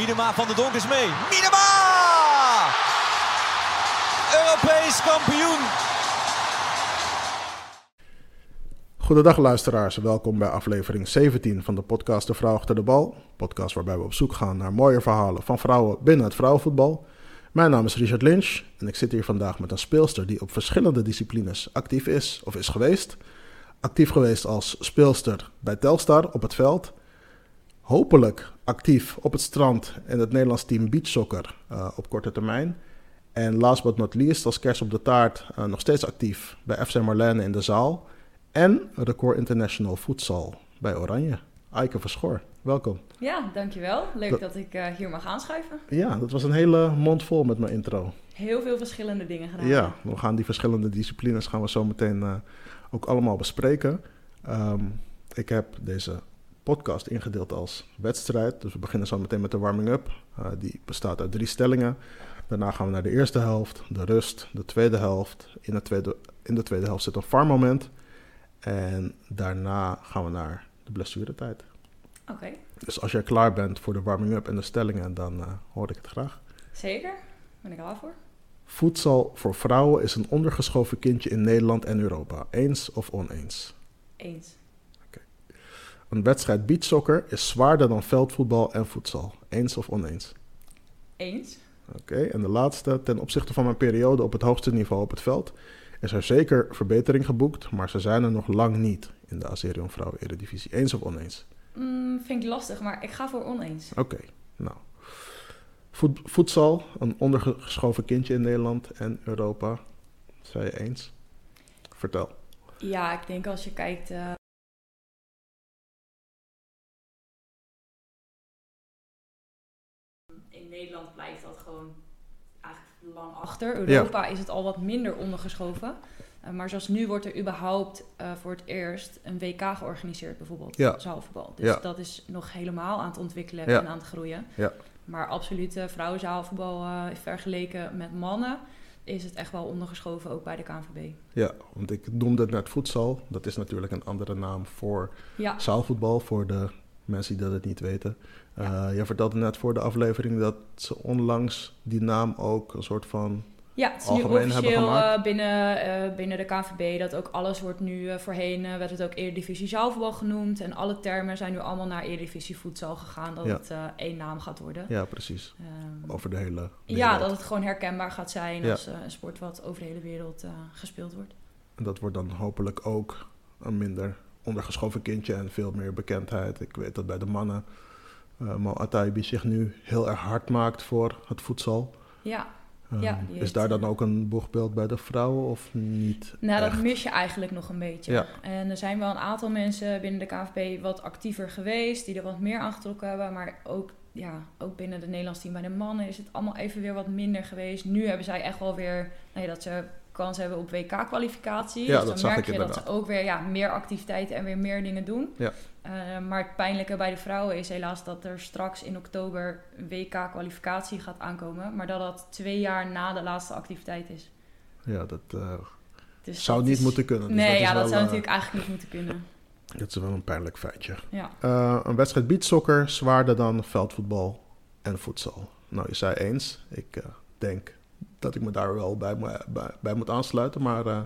Miedema van de Donk is mee. Miedema! Europees kampioen. Goedendag luisteraars, welkom bij aflevering 17 van de podcast De Vrouw achter de bal. Podcast waarbij we op zoek gaan naar mooie verhalen van vrouwen binnen het vrouwenvoetbal. Mijn naam is Richard Lynch en ik zit hier vandaag met een speelster die op verschillende disciplines actief is of is geweest. Actief geweest als speelster bij Telstar op het veld. Hopelijk actief op het strand in het Nederlands team beachsoccer uh, op korte termijn. En last but not least, als kerst op de taart, uh, nog steeds actief bij FC Marlene in de zaal. En Record International Futsal bij Oranje. Aike Verschoor, welkom. Ja, dankjewel. Leuk dat, dat ik uh, hier mag aanschuiven. Ja, dat was een hele mond vol met mijn intro. Heel veel verschillende dingen gedaan. Ja, we gaan die verschillende disciplines gaan we zo meteen ook allemaal bespreken. Um, ik heb deze podcast ingedeeld als wedstrijd. Dus we beginnen zo meteen met de warming-up. Uh, die bestaat uit drie stellingen. Daarna gaan we naar de eerste helft, de rust, de tweede helft. In de tweede, in de tweede helft zit een farmoment. En daarna gaan we naar de blessuretijd. Oké. Okay. Dus als jij klaar bent voor de warming-up en de stellingen, dan uh, hoor ik het graag. Zeker, ben ik klaar voor. Voedsel voor vrouwen is een ondergeschoven kindje in Nederland en Europa. Eens of oneens? Eens. Een wedstrijd beachsoccer is zwaarder dan veldvoetbal en voedsel. Eens of oneens? Eens. Oké, okay. en de laatste. Ten opzichte van mijn periode op het hoogste niveau op het veld is er zeker verbetering geboekt, maar ze zijn er nog lang niet in de Azerion Vrouwen Eredivisie. Eens of oneens? Mm, vind ik lastig, maar ik ga voor oneens. Oké, okay, nou. Voedsel, een ondergeschoven kindje in Nederland en Europa. Zijn je eens? Vertel. Ja, ik denk als je kijkt. Uh... Nederland blijft dat gewoon eigenlijk lang achter. Europa ja. is het al wat minder ondergeschoven. Uh, maar zoals nu wordt er überhaupt uh, voor het eerst een WK georganiseerd, bijvoorbeeld. Ja. Zaalvoetbal. Dus ja. dat is nog helemaal aan het ontwikkelen Ja. en aan het groeien. Ja. Maar absoluut, uh, vrouwenzaalvoetbal uh, vergeleken met mannen is het echt wel ondergeschoven, ook bij de KNVB. Ja, want ik noemde het net voedsel. Dat is natuurlijk een andere naam voor Ja, zaalvoetbal, voor de mensen die dat het niet weten. Uh, jij vertelde net voor de aflevering dat ze onlangs die naam ook een soort van ja het is nu algemeen hebben officieel gemaakt. uh, binnen, uh, binnen de KNVB dat ook alles wordt nu voorheen, werd het ook Eredivisie zaalvoetbal genoemd. En alle termen zijn nu allemaal naar Eredivisie voedsel gegaan, dat Ja. het één naam gaat worden. Ja, precies. Ehm, Over de hele ja, wereld. dat het gewoon herkenbaar gaat zijn Ja. als een sport wat over de hele wereld gespeeld wordt. En dat wordt dan hopelijk ook een minder ondergeschoven kindje en veel meer bekendheid. Ik weet dat bij de mannen uh, Mo Ataibi zich nu heel erg hard maakt voor het voedsel. Ja, Um, Ja, is daar eh, dan ook een boegbeeld bij de vrouwen of niet? nou dat mis je eigenlijk nog een beetje. Ja. En er zijn wel een aantal mensen binnen de KNVB wat actiever geweest, die er wat meer aangetrokken hebben. Maar ook, ja, ook binnen het Nederlands team bij de mannen is het allemaal even weer wat minder geweest. Nu hebben zij echt wel weer nou ja, dat ze kans hebben op WK-kwalificatie. Ja, dus dat dan merk je dat ze ook weer ja, meer activiteiten en weer meer dingen doen. Ja. Uh, maar het pijnlijke bij de vrouwen is helaas dat er straks in oktober een WK-kwalificatie gaat aankomen. Maar dat dat twee jaar na de laatste activiteit is. Ja, dat uh, Dus zou dat niet is- moeten kunnen. Dus nee, dat ja, dat zou eh, natuurlijk eigenlijk niet moeten kunnen. Dat is wel een pijnlijk feitje. Ja. Een wedstrijd beachsoccer zwaarder dan veldvoetbal en voedsel. Nou, je zei eens. Ik denk dat ik me daar wel bij, bij, bij moet aansluiten. Maar uh,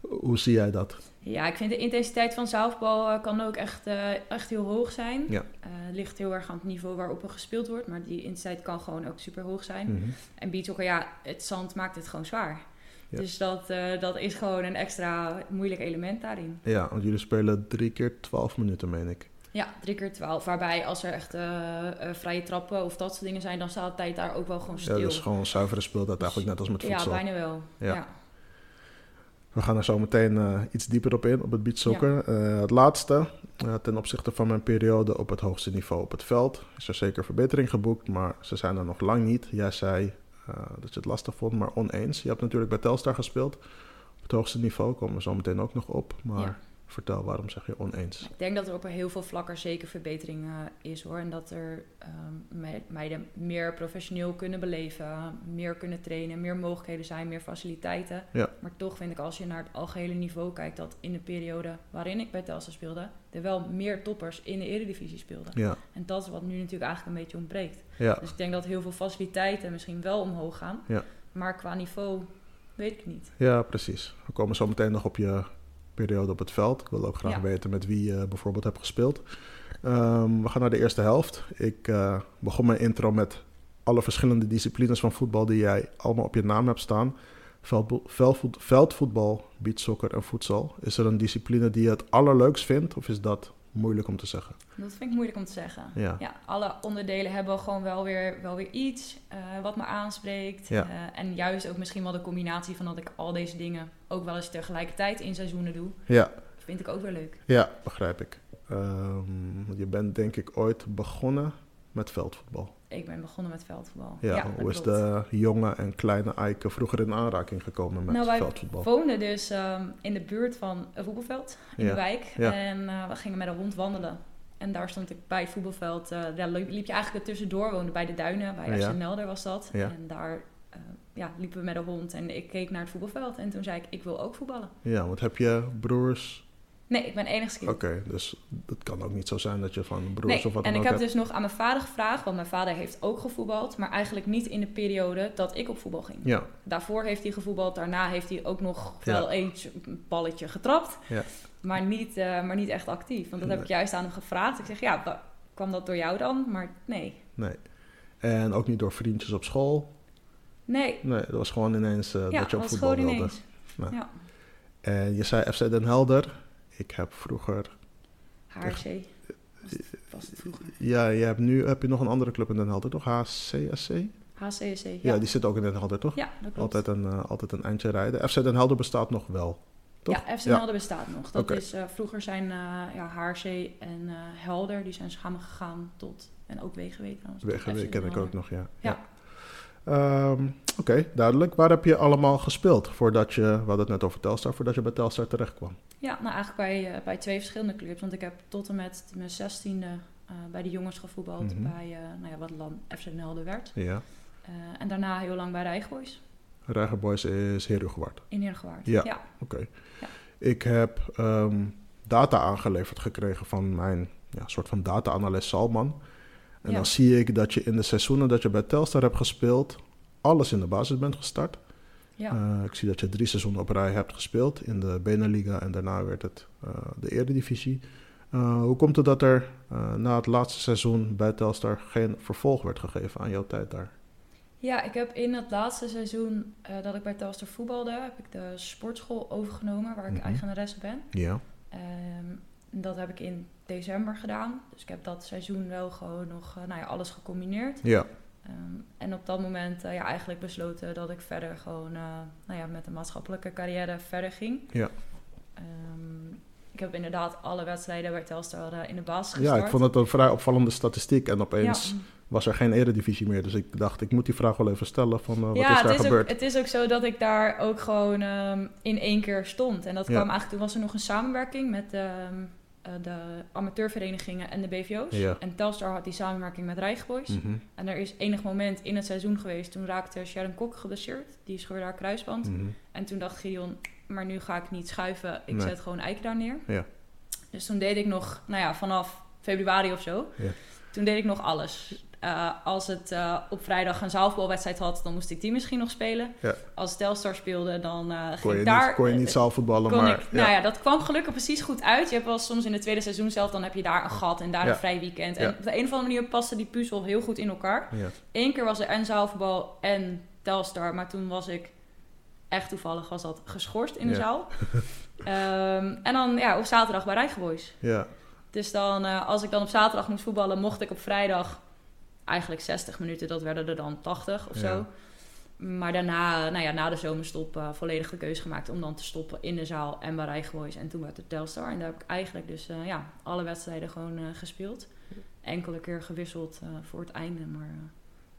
hoe zie jij dat? ja, ik vind de intensiteit van zaalvoetbal uh, kan ook echt, uh, echt heel hoog zijn. Ja. Uh, ligt heel erg aan het niveau waarop er gespeeld wordt. Maar die intensiteit kan gewoon ook super hoog zijn. Mhm. En beachsoccer, ja, het zand maakt het gewoon zwaar. Ja. Dus dat, uh, dat is gewoon een extra moeilijk element daarin. Ja, want jullie spelen drie keer twaalf minuten, meen ik. Ja, drie keer twaalf. Waarbij als er echt uh, uh, vrije trappen of dat soort dingen zijn, dan staat de tijd daar ook wel gewoon stil. Ja, dat is gewoon zuivere speeltijd eigenlijk net als met voedsel. Ja, bijna wel. Ja. Ja. We gaan er zo meteen uh, iets dieper op in, op het beachsoccer. Ja. Het laatste, ten opzichte van mijn periode op het hoogste niveau op het veld, is er zeker verbetering geboekt, maar ze zijn er nog lang niet. Jij zei dat je het lastig vond, maar oneens. Je hebt natuurlijk bij Telstar gespeeld. Op het hoogste niveau komen we zo meteen ook nog op. Maar Vertel, waarom zeg je oneens? Ik denk dat er op heel veel vlakken zeker verbetering eh, is hoor. En dat er um, meiden meer professioneel kunnen beleven, meer kunnen trainen, meer mogelijkheden zijn, meer faciliteiten. Ja. Maar toch vind ik als je naar het algehele niveau kijkt, dat in de periode waarin ik bij Telstar speelde, er wel meer toppers in de eredivisie speelden. Ja. En dat is wat nu natuurlijk eigenlijk een beetje ontbreekt. Ja. Dus ik denk dat heel veel faciliteiten misschien wel omhoog gaan. Ja. Maar qua niveau weet ik niet. Ja, precies. We komen zo meteen nog op je periode op het veld. Ik wil ook graag Ja. weten met wie je bijvoorbeeld hebt gespeeld. Ehm, we gaan naar de eerste helft. Ik eh, begon mijn intro met alle verschillende disciplines van voetbal die jij allemaal op je naam hebt staan. Veldbo- veldvoet- veldvoetbal, beachsoccer en voedsel. Is er een discipline die je het allerleukst vindt of is dat moeilijk om te zeggen? Dat vind ik moeilijk om te zeggen. Ja. Ja, alle onderdelen hebben gewoon wel weer, wel weer iets eh, wat me aanspreekt. Ja. Eh, en juist ook misschien wel de combinatie van dat ik al deze dingen ook wel eens tegelijkertijd in seizoenen doe. Ja, Vind ik ook weer leuk. ja begrijp ik. Ehm, je bent denk ik ooit begonnen met veldvoetbal. Ik ben begonnen met veldvoetbal. Ja, hoe is de jonge en kleine Eike vroeger in aanraking gekomen met Nou, wij veldvoetbal? woonden dus ehm, in de buurt van een voetbalveld in Ja. de wijk. Ja. En eh, we gingen met een hond wandelen. En daar stond ik bij het voetbalveld. eh, daar liep je eigenlijk tussendoor. Woonde bij de Duinen, bij Ja. FC Nelder was dat. En daar eh, ja, liepen we met een hond. En ik keek naar het voetbalveld. En toen zei ik, ik wil ook voetballen. Ja, want heb je broers? Nee, ik ben enigste kind. Oké, dus het kan ook niet zo zijn dat je van broers Nee, of wat en dan ik ook heb hebt. dus nog aan mijn vader gevraagd, want mijn vader heeft ook gevoetbald, maar eigenlijk niet in de periode dat ik op voetbal ging. Ja, Daarvoor heeft hij gevoetbald, daarna heeft hij ook nog wel eens een balletje getrapt, Ja. maar, niet, eh, maar niet echt actief. Want dat heb ik juist aan hem gevraagd. Ik zeg, ja, wa- kwam dat door jou dan? Maar nee. nee. En ook niet door vriendjes op school. Nee, Nee, dat was gewoon ineens eh, ja, dat je op voetbal wilde. ineens. Nee. Ja, En je zei FC Den Helder. Ik heb vroeger... HRC was het, was het vroeger. Ja, je hebt nu heb je nog een andere club in Den Helder, toch? HCSC? HCSC, ja. Ja, die zit ook in Den Helder, toch? Ja, dat klopt. Altijd een, eh, altijd een eindje rijden. FC Den Helder bestaat nog wel. toch? Ja, FC Ja. Helder bestaat nog. Dat is, eh, vroeger zijn eh ja, HRC en Helder, die zijn samen gegaan tot, en ook trouwens. WGW FC ken ik ook nog, ja. Ja. Ehm, Oké, duidelijk. Waar heb je allemaal gespeeld voordat je, we hadden het net over Telstar, voordat je bij Telstar terecht kwam? Ja, nou eigenlijk bij, eh, bij twee verschillende clubs. Want ik heb tot en met mijn zestiende eh bij de jongens gevoetbald Mhm. bij eh, nou ja, wat dan FC werd. Ja. En daarna heel lang bij Rijgboys Reiger Boys is Herugewaard. in Heergewaard. Ja. ja. Oké. Ja. Ik heb ehm, data aangeleverd gekregen van mijn ja, soort van data-analyst Salman. En Ja. dan zie ik dat je in de seizoenen dat je bij Telstar hebt gespeeld, alles in de basis bent gestart. Ja. Eh, ik zie dat je drie seizoenen op rij hebt gespeeld in de Beneliga en daarna werd het eh, de Eredivisie. Eh, hoe komt het dat er na het laatste seizoen bij Telstar geen vervolg werd gegeven aan jouw tijd daar? Ja, ik heb in het laatste seizoen dat ik bij Telstar voetbalde, heb ik de sportschool overgenomen waar ik eigenaresse ben. Ja. Ehm, dat heb ik in december gedaan. Dus ik heb dat seizoen wel gewoon nog nou ja, alles gecombineerd. Ja. Ehm, en op dat moment eh, ja, eigenlijk besloten dat ik verder gewoon eh, nou ja, met de maatschappelijke carrière verder ging. Ja. Ehm, ik heb inderdaad alle wedstrijden bij Telstar eh, in de basis gestart. ja, ik vond het een vrij opvallende statistiek en opeens Ja. was er geen eredivisie meer. Dus ik dacht, ik moet die vraag wel even stellen van wat ja, is daar het, is gebeurd? Ook, het is ook zo dat ik daar ook gewoon ehm, in één keer stond. En dat kwam eigenlijk, toen was er nog een samenwerking met de amateurverenigingen en de BVO's. Ja. En Telstar had die samenwerking met Rijgboys. Mhm, En er is enig moment in het seizoen geweest, toen raakte Sharon Kok geblesseerd. Die scheurde haar kruisband. mhm. En toen dacht Gideon, maar nu ga ik niet schuiven, ik Nee. zet gewoon Eik daar neer. Ja. Dus toen deed ik nog, nou ja, vanaf februari of zo, Ja. toen deed ik nog alles. Eh, als het eh, op vrijdag een zaalvoetbalwedstrijd had, dan moest ik die misschien nog spelen. Ja. Als Telstar speelde, dan eh ging Kon, je ik daar... niet, kon je niet zaalvoetballen, maar... ik, Nou ja, dat kwam gelukkig precies goed uit. Je hebt wel soms in het tweede seizoen zelf, dan heb je daar een gat en daar Ja. een vrij weekend. En op de een of andere manier paste die puzzel heel goed in elkaar. ja. Eén keer was er en zaalvoetbal en Telstar, maar toen was ik echt toevallig was dat geschorst in de zaal. Ehm, en dan ja, op zaterdag bij Rijgenboys. ja. Dus dan, als ik dan op zaterdag moest voetballen, mocht ik op vrijdag eigenlijk 60 minuten, dat werden er dan 80 of Ja. zo. Maar daarna, nou ja, na de zomerstop, eh, volledig de keuze gemaakt om dan te stoppen in de zaal en bij Rijgenboys. En toen werd het Telstar. En daar heb ik eigenlijk dus eh, ja, alle wedstrijden gewoon eh, gespeeld. Enkele keer gewisseld voor het einde, maar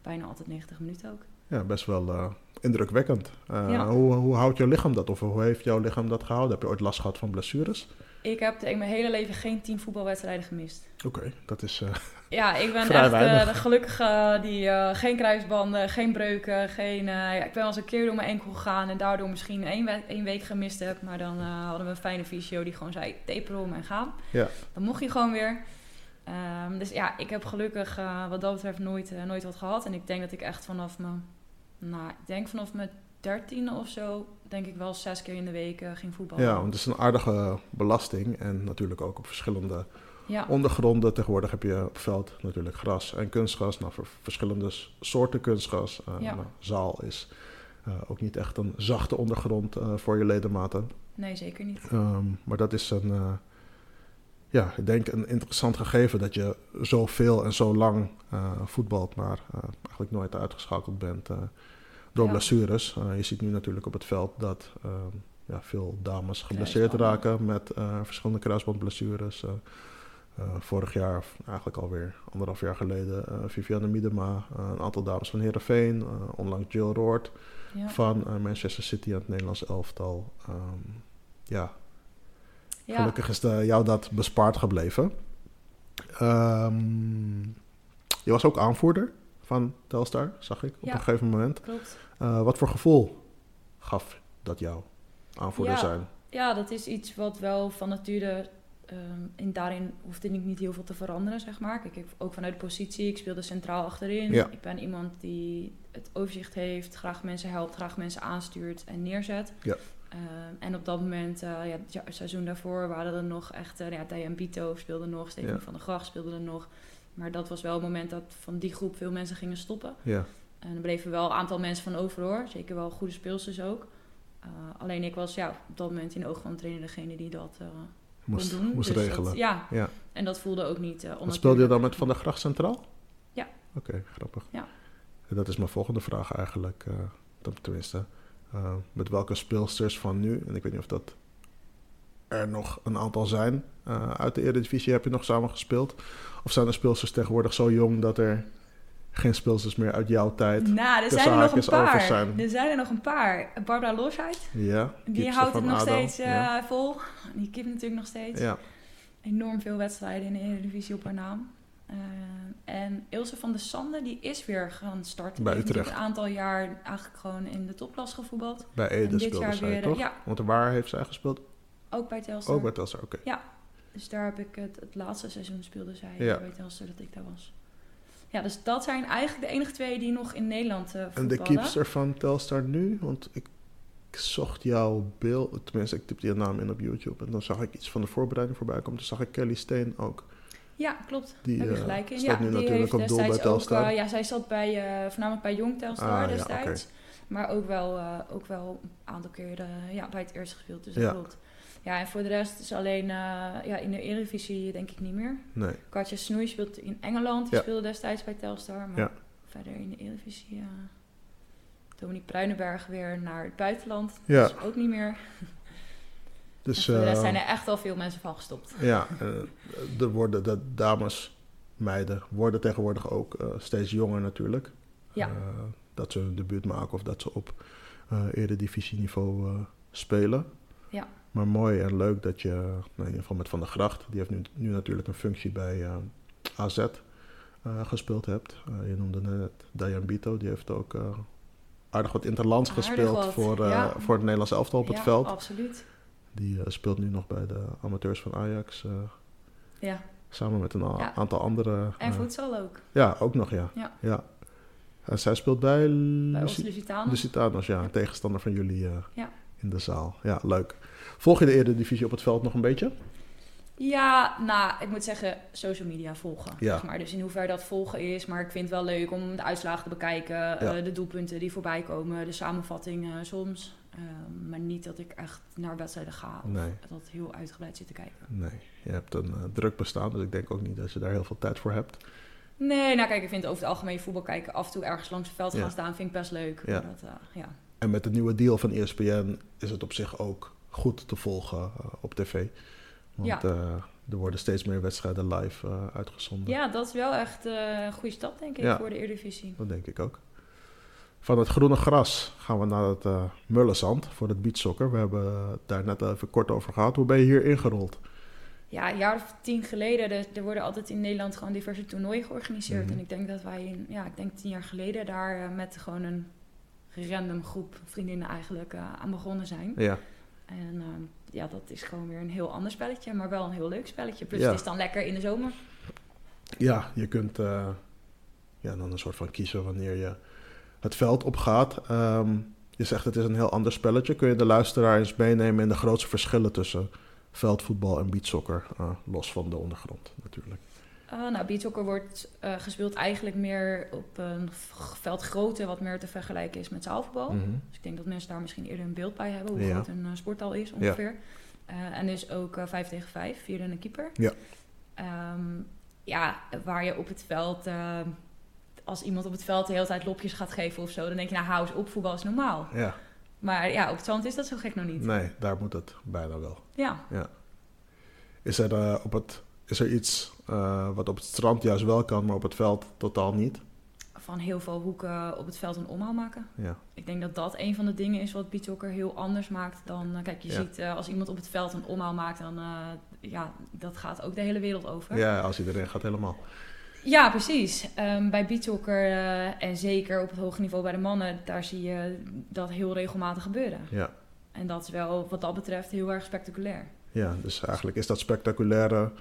bijna altijd 90 minuten ook. Ja, best wel indrukwekkend. Ja. hoe, hoe houdt jouw lichaam dat? Of hoe heeft jouw lichaam dat gehouden? Heb je ooit last gehad van blessures? Ik heb in mijn hele leven geen tien voetbalwedstrijden gemist. Oké, dat is... eh, Ja, ik ben echt weinig. de gelukkige die eh, geen kruisbanden, geen breuken, geen... ja, ik ben wel eens een keer door mijn enkel gegaan en daardoor misschien één, we- één week gemist heb. Maar dan hadden we een fijne fysio die gewoon zei, taper om en gaan. Ja. Dan mocht je gewoon weer. Ehm, dus ja, ik heb gelukkig wat dat betreft nooit, nooit wat gehad. En ik denk dat ik echt vanaf mijn... Nou, ik denk vanaf mijn dertiende of zo, denk ik wel zes keer in de week eh, ging voetballen. ja, want het is een aardige belasting. En natuurlijk ook op verschillende ja. ondergronden. Tegenwoordig heb je op veld natuurlijk gras en kunstgras. Nou, voor verschillende soorten kunstgras. Eh, Ja. nou, zaal is eh, ook niet echt een zachte ondergrond voor je ledematen. Nee, zeker niet. Ehm, maar dat is een, ja, ik denk een interessant gegeven dat je zoveel en zo lang voetbalt, maar eigenlijk nooit uitgeschakeld bent door Ja. blessures. Eh, je ziet nu natuurlijk op het veld dat ehm, ja, veel dames geblesseerd raken met eh, verschillende kruisbandblessures. Eh, vorig jaar, of eigenlijk alweer anderhalf jaar geleden, Viviane Miedema, een aantal dames van Heerenveen, eh onlangs Jill Roord Ja. van Manchester City aan het Nederlands elftal. Ehm, ja, Ja. Gelukkig is de, jou dat bespaard gebleven. Ehm, je was ook aanvoerder van Telstar, zag ik op Ja. een gegeven moment. Klopt. Eh, wat voor gevoel gaf dat jou, aanvoerder Ja. zijn? Ja, dat is iets wat wel van nature... in daarin hoefde ik niet heel veel te veranderen, zeg maar. Kijk, ik, ook vanuit de positie, ik speelde centraal achterin. Ja. Ik ben iemand die het overzicht heeft, graag mensen helpt, graag mensen aanstuurt en neerzet. Ja. Ehm, en op dat moment, eh, ja, het seizoen daarvoor, waren er nog echt... eh ja, Diane Bito speelde nog, Ja. van der Gracht speelde er nog. Maar dat was wel het moment dat van die groep veel mensen gingen stoppen. Ja, En er bleven wel een aantal mensen van over hoor. Zeker wel goede speelsters ook. Eh, alleen ik was ja, op dat moment in de ogen van de trainer degene die dat eh, moest, kon doen. moest Dus dat- regelen. ja. Ja. en dat voelde ook niet uh, Wat speelde je dan met Van der Gracht Centraal? Ja. Oké, grappig. Ja. En Dat is mijn volgende vraag eigenlijk. eh, dat tenminste, eh, met welke speelsters van nu, en ik weet niet of dat er nog een aantal zijn, eh, uit de Eredivisie heb je nog samen gespeeld? Of zijn de speelsters tegenwoordig zo jong dat er geen speelsters meer uit jouw tijd... Nou, er zijn er nog een paar. zijn? Er zijn er nog een paar. Barbara Losheid, Ja, die houdt het nog steeds eh, Ja. vol. Die keept natuurlijk nog steeds. ja. Enorm veel wedstrijden in de Eredivisie op haar naam. Eh, en Ilse van der Sande, die is weer gaan starten. Bij Utrecht. een aantal jaar eigenlijk gewoon in de topklas gevoetbald. bij En Ede dit zij, weer, toch? ja. Want waar heeft zij gespeeld? Ook bij Telstar. Ook bij Telstar, oké. Dus daar heb ik het, het laatste seizoen speelde zij Ja. bij Telstar dat ik daar was. Ja, dus dat zijn eigenlijk de enige twee die nog in Nederland eh En de keepster van Telstar nu? Want ik, ik zocht jouw beeld, tenminste ik typte je naam in op YouTube en dan zag ik iets van de voorbereiding voorbij komen. Toen zag ik Kelly Steen ook. Ja, klopt. Die heb je eh, gelijk in. Ja, nu die natuurlijk heeft op doel bij destijds ook, Telstar. eh, ja, zij zat bij, voornamelijk bij Jong Telstar Ah, ja, destijds. Maar ook wel, ook wel een aantal keer eh, ja, bij het eerste gespeeld. Dus dat Ja. klopt. Ja, en voor de rest is alleen eh, ja, in de Eredivisie denk ik niet meer. Nee, Katja Snoei speelt in Engeland. Die Ja. speelde destijds bij Telstar. Maar Ja. verder in de Eredivisie... eh Dominique Pruinenberg weer naar het buitenland. Ja. Dus ook niet meer. dus rest eh, zijn er echt wel veel mensen van gestopt. ja, er worden de dames, meiden, worden tegenwoordig ook steeds jonger natuurlijk. Ja. Dat ze hun debuut maken of dat ze op eh eredivisieniveau eh spelen. Ja. Maar mooi en leuk dat je, nou, in ieder geval met Van der Gracht, die heeft nu, nu natuurlijk een functie bij eh, AZ eh, gespeeld hebt. Eh, je noemde net Diane Bito, die heeft ook aardig wat interlands Aardig gespeeld wat, voor, ja. voor het Nederlands elftal op het ja, veld. absoluut. Die speelt nu nog bij de amateurs van Ajax. Ja. samen met een Ja. aantal andere. En voedsel ook. ja, ook nog, ja. Ja. En zij speelt bij, Bij Lusitanos. Lusitanos, ja, een tegenstander van jullie in de zaal. Ja, leuk. Volg je de Eredivisie op het veld nog een beetje? Ja, nou, ik moet zeggen, social media volgen. Ja. Zeg maar. Dus in hoeverre dat volgen is. Maar ik vind het wel leuk om de uitslagen te bekijken. eh, de doelpunten die voorbij komen. De samenvattingen soms. Ehm, maar niet dat ik echt naar wedstrijden ga. Of Nee. dat heel uitgebreid zit te kijken. Nee, je hebt een eh, druk bestaan, dus ik denk ook niet dat je daar heel veel tijd voor hebt. Nee, nou kijk, ik vind over het algemeen voetbal kijken. Af en toe ergens langs het veld Ja. gaan staan vind ik best leuk. Ja. Maar Dat, eh, ja. En met de nieuwe deal van ESPN is het op zich ook goed te volgen eh, op tv. Want Ja. eh, er worden steeds meer wedstrijden live eh, uitgezonden. ja, dat is wel echt een goede stap, denk ik, Ja. voor de Eredivisie. Dat denk ik ook. Van het groene gras gaan we naar het uh, Mullenzand voor het beachsoccer. We hebben daar net even kort over gehad. Hoe ben je hier ingerold? Ja, een jaar of tien geleden, er, er worden altijd in Nederland gewoon diverse toernooien georganiseerd. Mhm. En ik denk dat wij, in, ja, ik denk tien jaar geleden daar met gewoon een random groep vriendinnen eigenlijk aan begonnen zijn. Ja, En ehm, ja, dat is gewoon weer een heel ander spelletje, maar wel een heel leuk spelletje. Plus Ja. het is dan lekker in de zomer. ja je kunt eh, ja, dan een soort van kiezen wanneer je het veld opgaat. Ehm je zegt het is een heel ander spelletje. Kun je de luisteraar eens meenemen in de grootste verschillen tussen veldvoetbal en beachsoccer? eh, los van de ondergrond natuurlijk. Uh, nou, beachsoccer wordt eh, gespeeld eigenlijk meer op een veldgrootte, wat meer te vergelijken is met zaalvoetbal. Mhm. Dus ik denk dat mensen daar misschien eerder een beeld bij hebben hoe Ja. groot een uh, sporthal is ongeveer. Eh, en dus ook eh, vijf tegen vijf, vier en een keeper. Ja. Ehm, ja, waar je op het veld, eh, als iemand op het veld de hele tijd lopjes gaat geven of zo, dan denk je, nou hou eens op, voetbal is normaal. Ja, Maar ja, op het zand is dat zo gek nog niet. nee, daar moet het bijna wel. Ja. Is er, eh, op het, is er iets eh, wat op het strand juist wel kan, maar op het veld totaal niet? Van heel veel hoeken op het veld een omhaal maken. Ja, Ik denk dat dat een van de dingen is wat beachsoccer heel anders maakt dan... eh, kijk, je Ja. ziet eh, als iemand op het veld een omhaal maakt, dan... ja, dat gaat ook de hele wereld over. ja als iedereen gaat helemaal. Ja, precies. Ehm, bij beachsoccer eh, en zeker op het hoge niveau bij de mannen... daar zie je dat heel regelmatig gebeuren. Ja. En dat is wel wat dat betreft heel erg spectaculair. Ja, dus eigenlijk is dat spectaculaire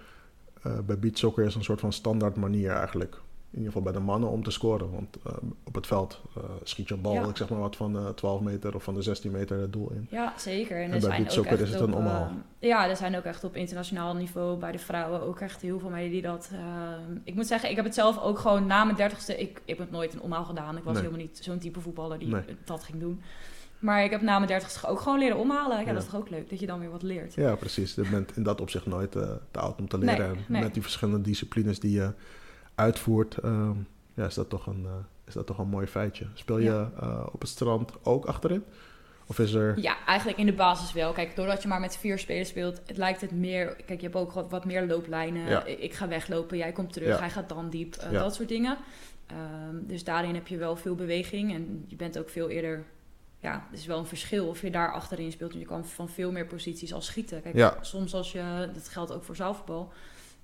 eh, bij beachsoccer is een soort van standaard manier eigenlijk. In ieder geval bij de mannen om te scoren. Want eh, op het veld eh, schiet je een bal, Ja. ik zeg maar wat, van eh 12 meter of van de 16 meter het doel in. Ja, zeker. En, En bij zijn is het een omhaal. eh, ja, er zijn ook echt op internationaal niveau bij de vrouwen ook echt heel veel meiden die dat... eh, ik moet zeggen, ik heb het zelf ook gewoon na mijn dertigste... Ik, ik heb nooit een omhaal gedaan. Ik was Nee. helemaal niet zo'n type voetballer die Nee. dat ging doen. Maar ik heb na mijn dertigste ook gewoon leren omhalen. Ja, Ja. dat is toch ook leuk, dat je dan weer wat leert. Ja, precies. Je bent in dat opzicht nooit eh, te oud om te leren. Nee, En nee. Met die verschillende disciplines die je uitvoert, ehm, ja, is, dat toch een, eh, is dat toch een mooi feitje. Speel je Ja. eh, op het strand ook achterin? Of is er... Ja, eigenlijk in de basis wel. Kijk, doordat je maar met vier spelers speelt, het lijkt het meer... Kijk, je hebt ook wat, wat meer looplijnen. Ja. Ik ga weglopen, jij komt terug, hij gaat dan diep. Dat soort dingen. Ehm, dus daarin heb je wel veel beweging. En je bent ook veel eerder... Ja, het is wel een verschil of je daar achterin speelt. Want je kan van veel meer posities als schieten. Kijk, Ja. soms als je... Dat geldt ook voor zaalvoetbal.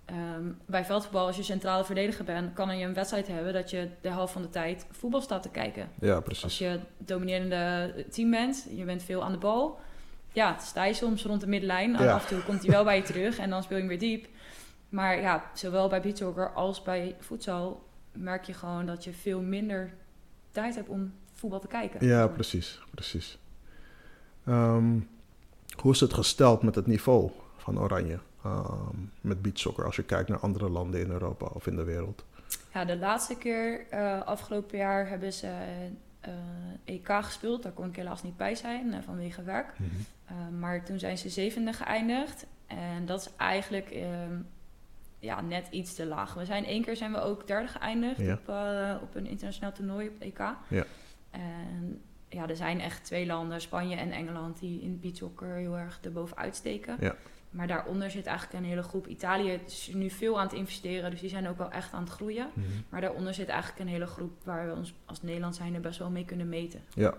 Ehm, bij veldvoetbal, als je centrale verdediger bent... kan je een wedstrijd hebben dat je de helft van de tijd voetbal staat te kijken. Ja, Als precies. je dominerende team bent, je bent veel aan de bal. Ja, sta je soms rond de middenlijn. En Ja. af en toe komt hij wel bij je terug en dan speel je hem weer diep. Maar ja, zowel bij beachsoccer als bij voedsel merk je gewoon dat je veel minder tijd hebt om voetbal te kijken. Ja, precies. precies. Ehm, hoe is het gesteld met het niveau van Oranje? ehm, met beachsoccer als je kijkt naar andere landen in Europa of in de wereld? Ja, de laatste keer, eh, afgelopen jaar, hebben ze eh, EK gespeeld. Daar kon ik helaas niet bij zijn eh, vanwege werk. Uh, maar toen zijn ze zevende geëindigd. En dat is eigenlijk ehm, ja, net iets te laag. We zijn één keer zijn we ook derde geëindigd Ja. op, op een internationaal toernooi op EK. Ja. En ja, er zijn echt twee landen, Spanje en Engeland, die in beachsoccer heel erg erbovenuit steken. Ja. Maar daaronder zit eigenlijk een hele groep. Italië is nu veel aan het investeren, dus die zijn ook wel echt aan het groeien. Mhm. Maar daaronder zit eigenlijk een hele groep waar we ons als Nederland zijn er best wel mee kunnen meten. Ja,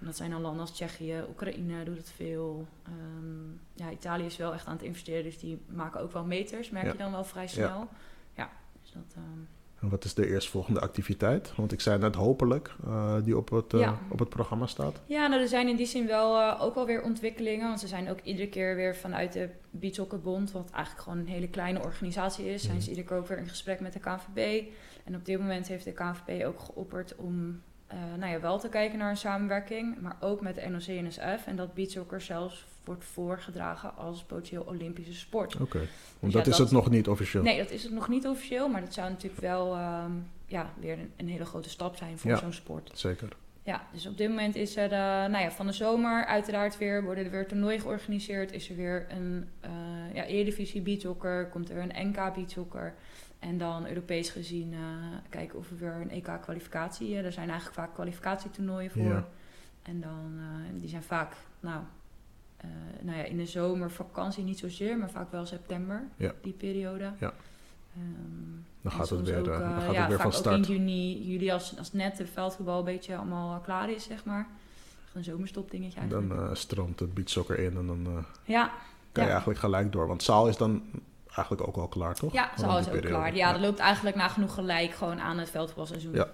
En dat zijn dan landen als Tsjechië, Oekraïne doet het veel. Ehm, ja, Italië is wel echt aan het investeren, dus die maken ook wel meters, merk Ja. je dan wel vrij snel. Ja, dus dat... ehm, en wat is de eerstvolgende activiteit? Want ik zei net hopelijk, eh, die op het, eh, Ja. op het programma staat. Ja, nou, er zijn in die zin wel eh, ook wel weer ontwikkelingen. Want ze zijn ook iedere keer weer vanuit de Beachsoccerbond, wat eigenlijk gewoon een hele kleine organisatie is, zijn Mhm. ze iedere keer ook weer in gesprek met de KNVB. En op dit moment heeft de KNVB ook geopperd om eh, nou ja, wel te kijken naar een samenwerking, maar ook met de NOC-NSF. En dat beachsoccer zelfs wordt voorgedragen als potentieel Olympische sport. Oké, want Dus dat ja, is dat- het nog niet officieel. Nee, dat is het nog niet officieel, maar dat zou natuurlijk wel ehm, ja, weer een, een hele grote stap zijn voor Ja. zo'n sport. Zeker. Ja, dus op dit moment is er, eh, nou ja, van de zomer uiteraard weer, worden er weer toernooien georganiseerd. Is er weer een eh ja, Eredivisie komt er weer een NK beachsoccer. En dan Europees gezien eh, kijken of er weer een EK-kwalificatie... er zijn eigenlijk vaak kwalificatietoernooien voor. Ja. En dan, eh, die zijn vaak, nou, eh, nou ja, in de zomer, vakantie niet zozeer, maar vaak wel september, Ja. die periode. Ja. Ehm, Dan gaat het weer, ook, eh, dan eh, gaat ja, het weer van vaak ook in start. juni, juli als, als net de veldvoetbal een beetje allemaal klaar is, zeg maar. Een zomerstopdingetje eigenlijk. Dan eh, stroomt het beachsoccer in en dan eh, ja, kan je eigenlijk gelijk door. Want zaal is dan eigenlijk ook al klaar, toch? ja zo is ook periode. klaar. Ja, dat loopt eigenlijk nagenoeg gelijk gewoon aan het veldvoetbalseizoen. Ja.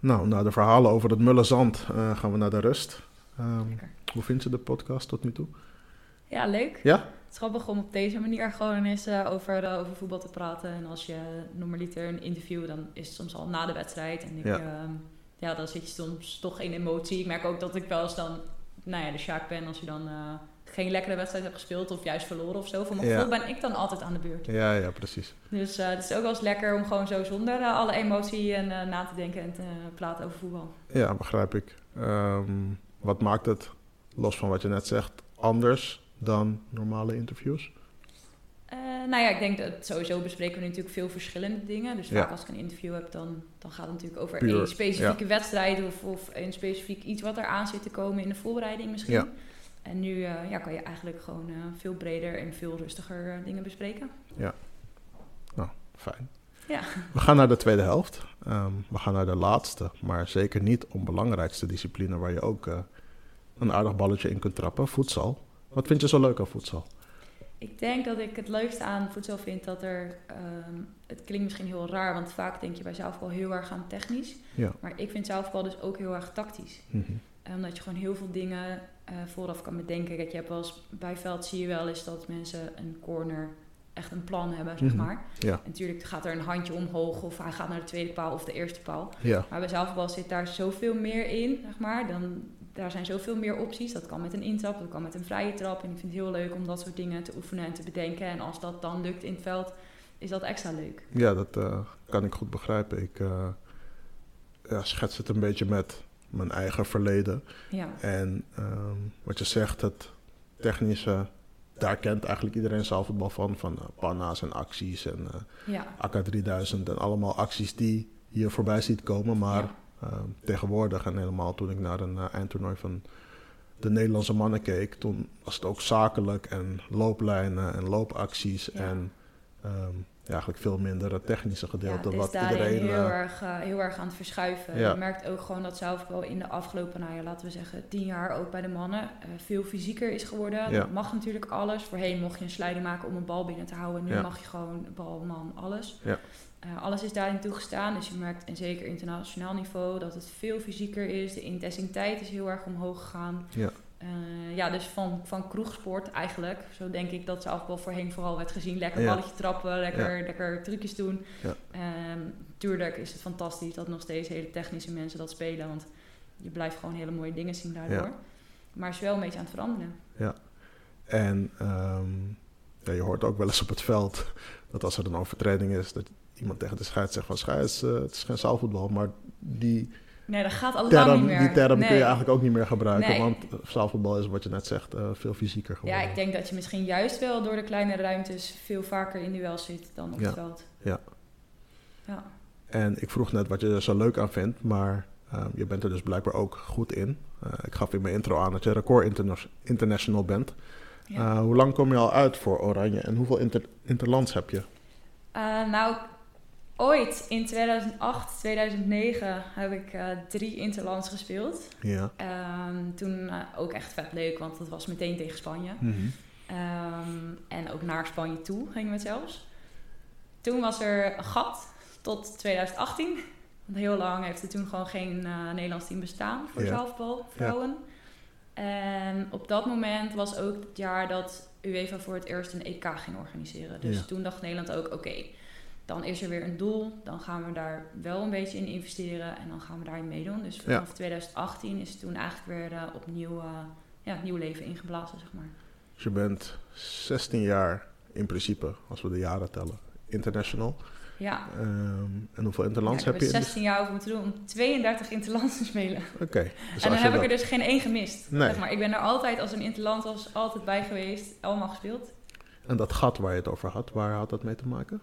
Nou, na de verhalen over het mulle zand eh, gaan we naar de rust. Ehm, Lekker. hoe vind je de podcast tot nu toe? Ja, leuk. Ja? Het is grappig om op deze manier gewoon eens eh, over, eh, over voetbal te praten. En als je normaliter een interview, dan is het soms al na de wedstrijd. En ik, Ja. ja. ja, dan zit je soms toch in emotie. Ik merk ook dat ik wel eens dan, nou ja, de Sjaak ben als je dan geen lekkere wedstrijd hebt gespeeld of juist verloren of zo. Voor mijn Ja. gevoel ben ik dan altijd aan de beurt. Ja, ja, precies. Dus eh, het is ook wel eens lekker om gewoon zo zonder eh, alle emotie en eh, na te denken en te praten over voetbal. Ja, begrijp ik. Ehm, wat maakt het, los van wat je net zegt, anders dan normale interviews? Nou ja, ik denk dat sowieso bespreken we natuurlijk veel verschillende dingen. Dus Ja. vaak als ik een interview heb, dan, dan gaat het natuurlijk over Puur, één specifieke wedstrijd of, of een specifiek iets wat er aan zit te komen in de voorbereiding misschien. Ja. En nu eh, ja, kan je eigenlijk gewoon eh, veel breder en veel rustiger eh, dingen bespreken. Fijn. Ja. We gaan naar de tweede helft. Ehm, we gaan naar de laatste, maar zeker niet onbelangrijkste discipline waar je ook een aardig balletje in kunt trappen, voedsel. Wat vind je zo leuk aan voedsel? Ik denk dat ik het leukste aan voedsel vind dat er, ehm, het klinkt misschien heel raar, want vaak denk je bij zelfbal heel erg aan technisch. Ja. Maar ik vind zelfbal dus ook heel erg tactisch. Mhm. Omdat je gewoon heel veel dingen eh, vooraf kan bedenken. Kijk, je hebt wel eens, bij veld zie je wel eens dat mensen een corner echt een plan hebben, zeg Mhm. maar. Ja. En natuurlijk gaat er een handje omhoog of hij gaat naar de tweede paal of de eerste paal. Ja, Maar bij zelfbal zit daar zoveel meer in, zeg maar. Dan, daar zijn zoveel meer opties. Dat kan met een intrap, dat kan met een vrije trap. En ik vind het heel leuk om dat soort dingen te oefenen en te bedenken. En als dat dan lukt in het veld, is dat extra leuk. ja dat eh, kan ik goed begrijpen. Ik eh, ja, schets het een beetje met mijn eigen verleden. Ja, En ehm, wat je zegt, het technische, daar kent eigenlijk iedereen zaalvoetbal van. Van eh, panna's en acties en eh, ja. AK3000 en allemaal acties die je voorbij ziet komen. Maar Ja. ehm, tegenwoordig en helemaal toen ik naar een eh, eindtoernooi van de Nederlandse mannen keek, toen was het ook zakelijk en looplijnen en loopacties en ehm, eigenlijk veel minder het technische Ja, gedeelte. is wat iedereen. heel, eh, erg, eh, heel erg aan het verschuiven. Ja. Je merkt ook gewoon dat zelfbal in de afgelopen, nou ja, laten we zeggen, tien jaar ook bij de mannen eh, veel fysieker is geworden. Ja. Dat mag natuurlijk alles. Voorheen mocht je een sliding maken om een bal binnen te houden. Nu Ja. mag je gewoon bal, man, alles. Ja. Alles is daarin toegestaan. Dus je merkt, en zeker internationaal niveau, dat het veel fysieker is. De intensiteit is heel erg omhoog gegaan. Ja. Eh, ja, dus van, van kroegsport eigenlijk. Zo denk ik dat zelfbal voorheen vooral werd gezien. Lekker Ja. balletje trappen, lekker, lekker trucjes doen. Ja. Ehm, tuurlijk is het fantastisch dat nog steeds hele technische mensen dat spelen. Want je blijft gewoon hele mooie dingen zien daardoor. Ja. Maar het is wel een beetje aan het veranderen. En ehm, ja, je hoort ook wel eens op het veld dat als er een overtreding is, dat iemand tegen de scheids zegt van scheids, eh, het is geen zaalvoetbal, maar die Nee, dat gaat al lang term, niet meer. die term kun je eigenlijk ook niet meer gebruiken, Nee. want eh, zaalvoetbal is wat je net zegt eh, veel fysieker geworden. Ja, ik denk dat je misschien juist wel door de kleine ruimtes veel vaker in duels zit dan op Ja. het veld. Ja. Ja. En ik vroeg net wat je er zo leuk aan vindt, maar eh, je bent er dus blijkbaar ook goed in. Eh, ik gaf in mijn intro aan dat je record interna- international bent. Ja. Eh, hoe lang kom je al uit voor Oranje en hoeveel inter- interlands heb je? Eh, nou, ooit in 2008, 2009 heb ik eh, drie interlands gespeeld. Ja. Ehm, toen eh, ook echt vet leuk, want dat was meteen tegen Spanje. Ehm, en ook naar Spanje toe gingen we zelfs. Toen was er een gat tot 2018. Want heel lang heeft er toen gewoon geen eh, Nederlands team bestaan voor Ja. vrouwen. En op dat moment was ook het jaar dat UEFA voor het eerst een EK ging organiseren. Dus Ja. toen dacht Nederland ook, oké, dan is er weer een doel. Dan gaan we daar wel een beetje in investeren en dan gaan we daarin meedoen. Dus vanaf 2018 is het toen eigenlijk weer eh, opnieuw uh, ja, nieuw leven ingeblazen, zeg maar. Dus je bent 16 jaar in principe, als we de jaren tellen, international. Ja, Ehm, en hoeveel interlands ja, ik heb heb je? in de- 16 jaar over moeten doen om 32 interlands te spelen. Oké. Dus en dan heb ik er dus geen één gemist. Nee. Zeg maar. Ik ben er altijd, als een interland was, altijd bij geweest. Allemaal gespeeld. En dat gat waar je het over had, waar had dat mee te maken?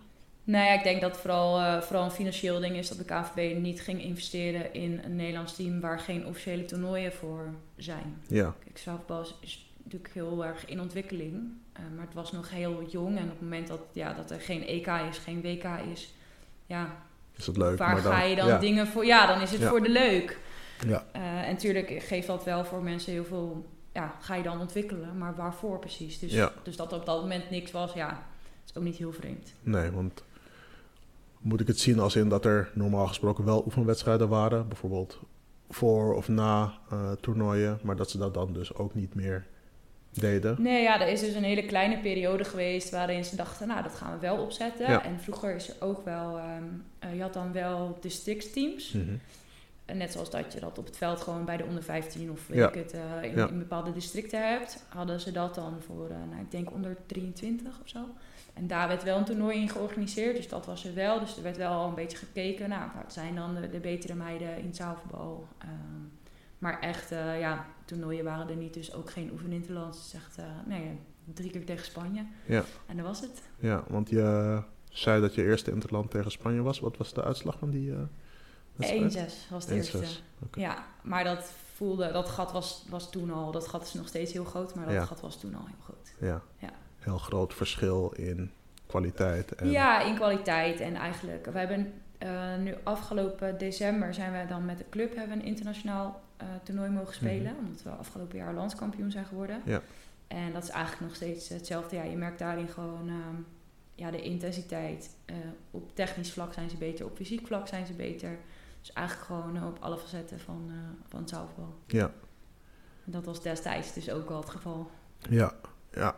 Nou ja, ik denk dat vooral, eh, vooral een financieel ding is dat de KVB niet ging investeren in een Nederlands team waar geen officiële toernooien voor zijn. Ja, Kijk, zaalvoetbal is, is natuurlijk heel erg in ontwikkeling. Eh, maar het was nog heel jong. En op het moment dat, ja, dat er geen EK is, geen WK is, ja, Is het leuk? waar maar dan, ga je dan ja, dingen voor? Ja, dan is het Ja. voor de leuk. Ja. Eh, en natuurlijk geeft dat wel voor mensen heel veel, ja, ga je dan ontwikkelen. Maar waarvoor precies? Dus, Ja. dus dat op dat moment niks was, ja, is ook niet heel vreemd. Nee, want moet ik het zien als in dat er normaal gesproken wel oefenwedstrijden waren, bijvoorbeeld voor of na eh, toernooien, maar dat ze dat dan dus ook niet meer deden? Nee, ja, er is dus een hele kleine periode geweest waarin ze dachten, nou, dat gaan we wel opzetten. Ja. En vroeger is er ook wel, ehm, eh, je had dan wel districtsteams. En net zoals dat je dat op het veld gewoon bij de onder 15 of weet Ja. ik het, eh, in, Ja. in bepaalde districten hebt, hadden ze dat dan voor, nou, ik denk onder 23 of zo. En daar werd wel een toernooi in georganiseerd, dus dat was er wel. Dus er werd wel al een beetje gekeken, nou, wat zijn dan de, de betere meiden in het zaalvoetbal. Ehm, maar echt, eh, ja, toernooien waren er niet, dus ook geen oefeninterlands. Het is echt, eh, nee, drie keer tegen Spanje. Ja. En dat was het. Ja, want je zei dat je eerste interland tegen Spanje was. Wat was de uitslag van die eh wedstrijd? 1-6 was de eerste. 1-6, oké. Ja, maar dat voelde, dat gat was, was toen al, dat gat is nog steeds heel groot, maar dat Ja. gat was toen al heel groot. Ja. Ja. Heel groot verschil in kwaliteit. En, Ja, in kwaliteit en eigenlijk, we hebben eh, nu afgelopen december zijn we dan met de club hebben een internationaal eh, toernooi mogen spelen, omdat we afgelopen jaar landskampioen zijn geworden. Mhm. Ja. En dat is eigenlijk nog steeds hetzelfde. Ja, je merkt daarin gewoon ehm, ja, de intensiteit. Eh, op technisch vlak zijn ze beter, op fysiek vlak zijn ze beter. Dus eigenlijk gewoon op alle facetten van, van het zaalvoetbal. Ja, Dat was destijds dus ook wel het geval. ja, ja.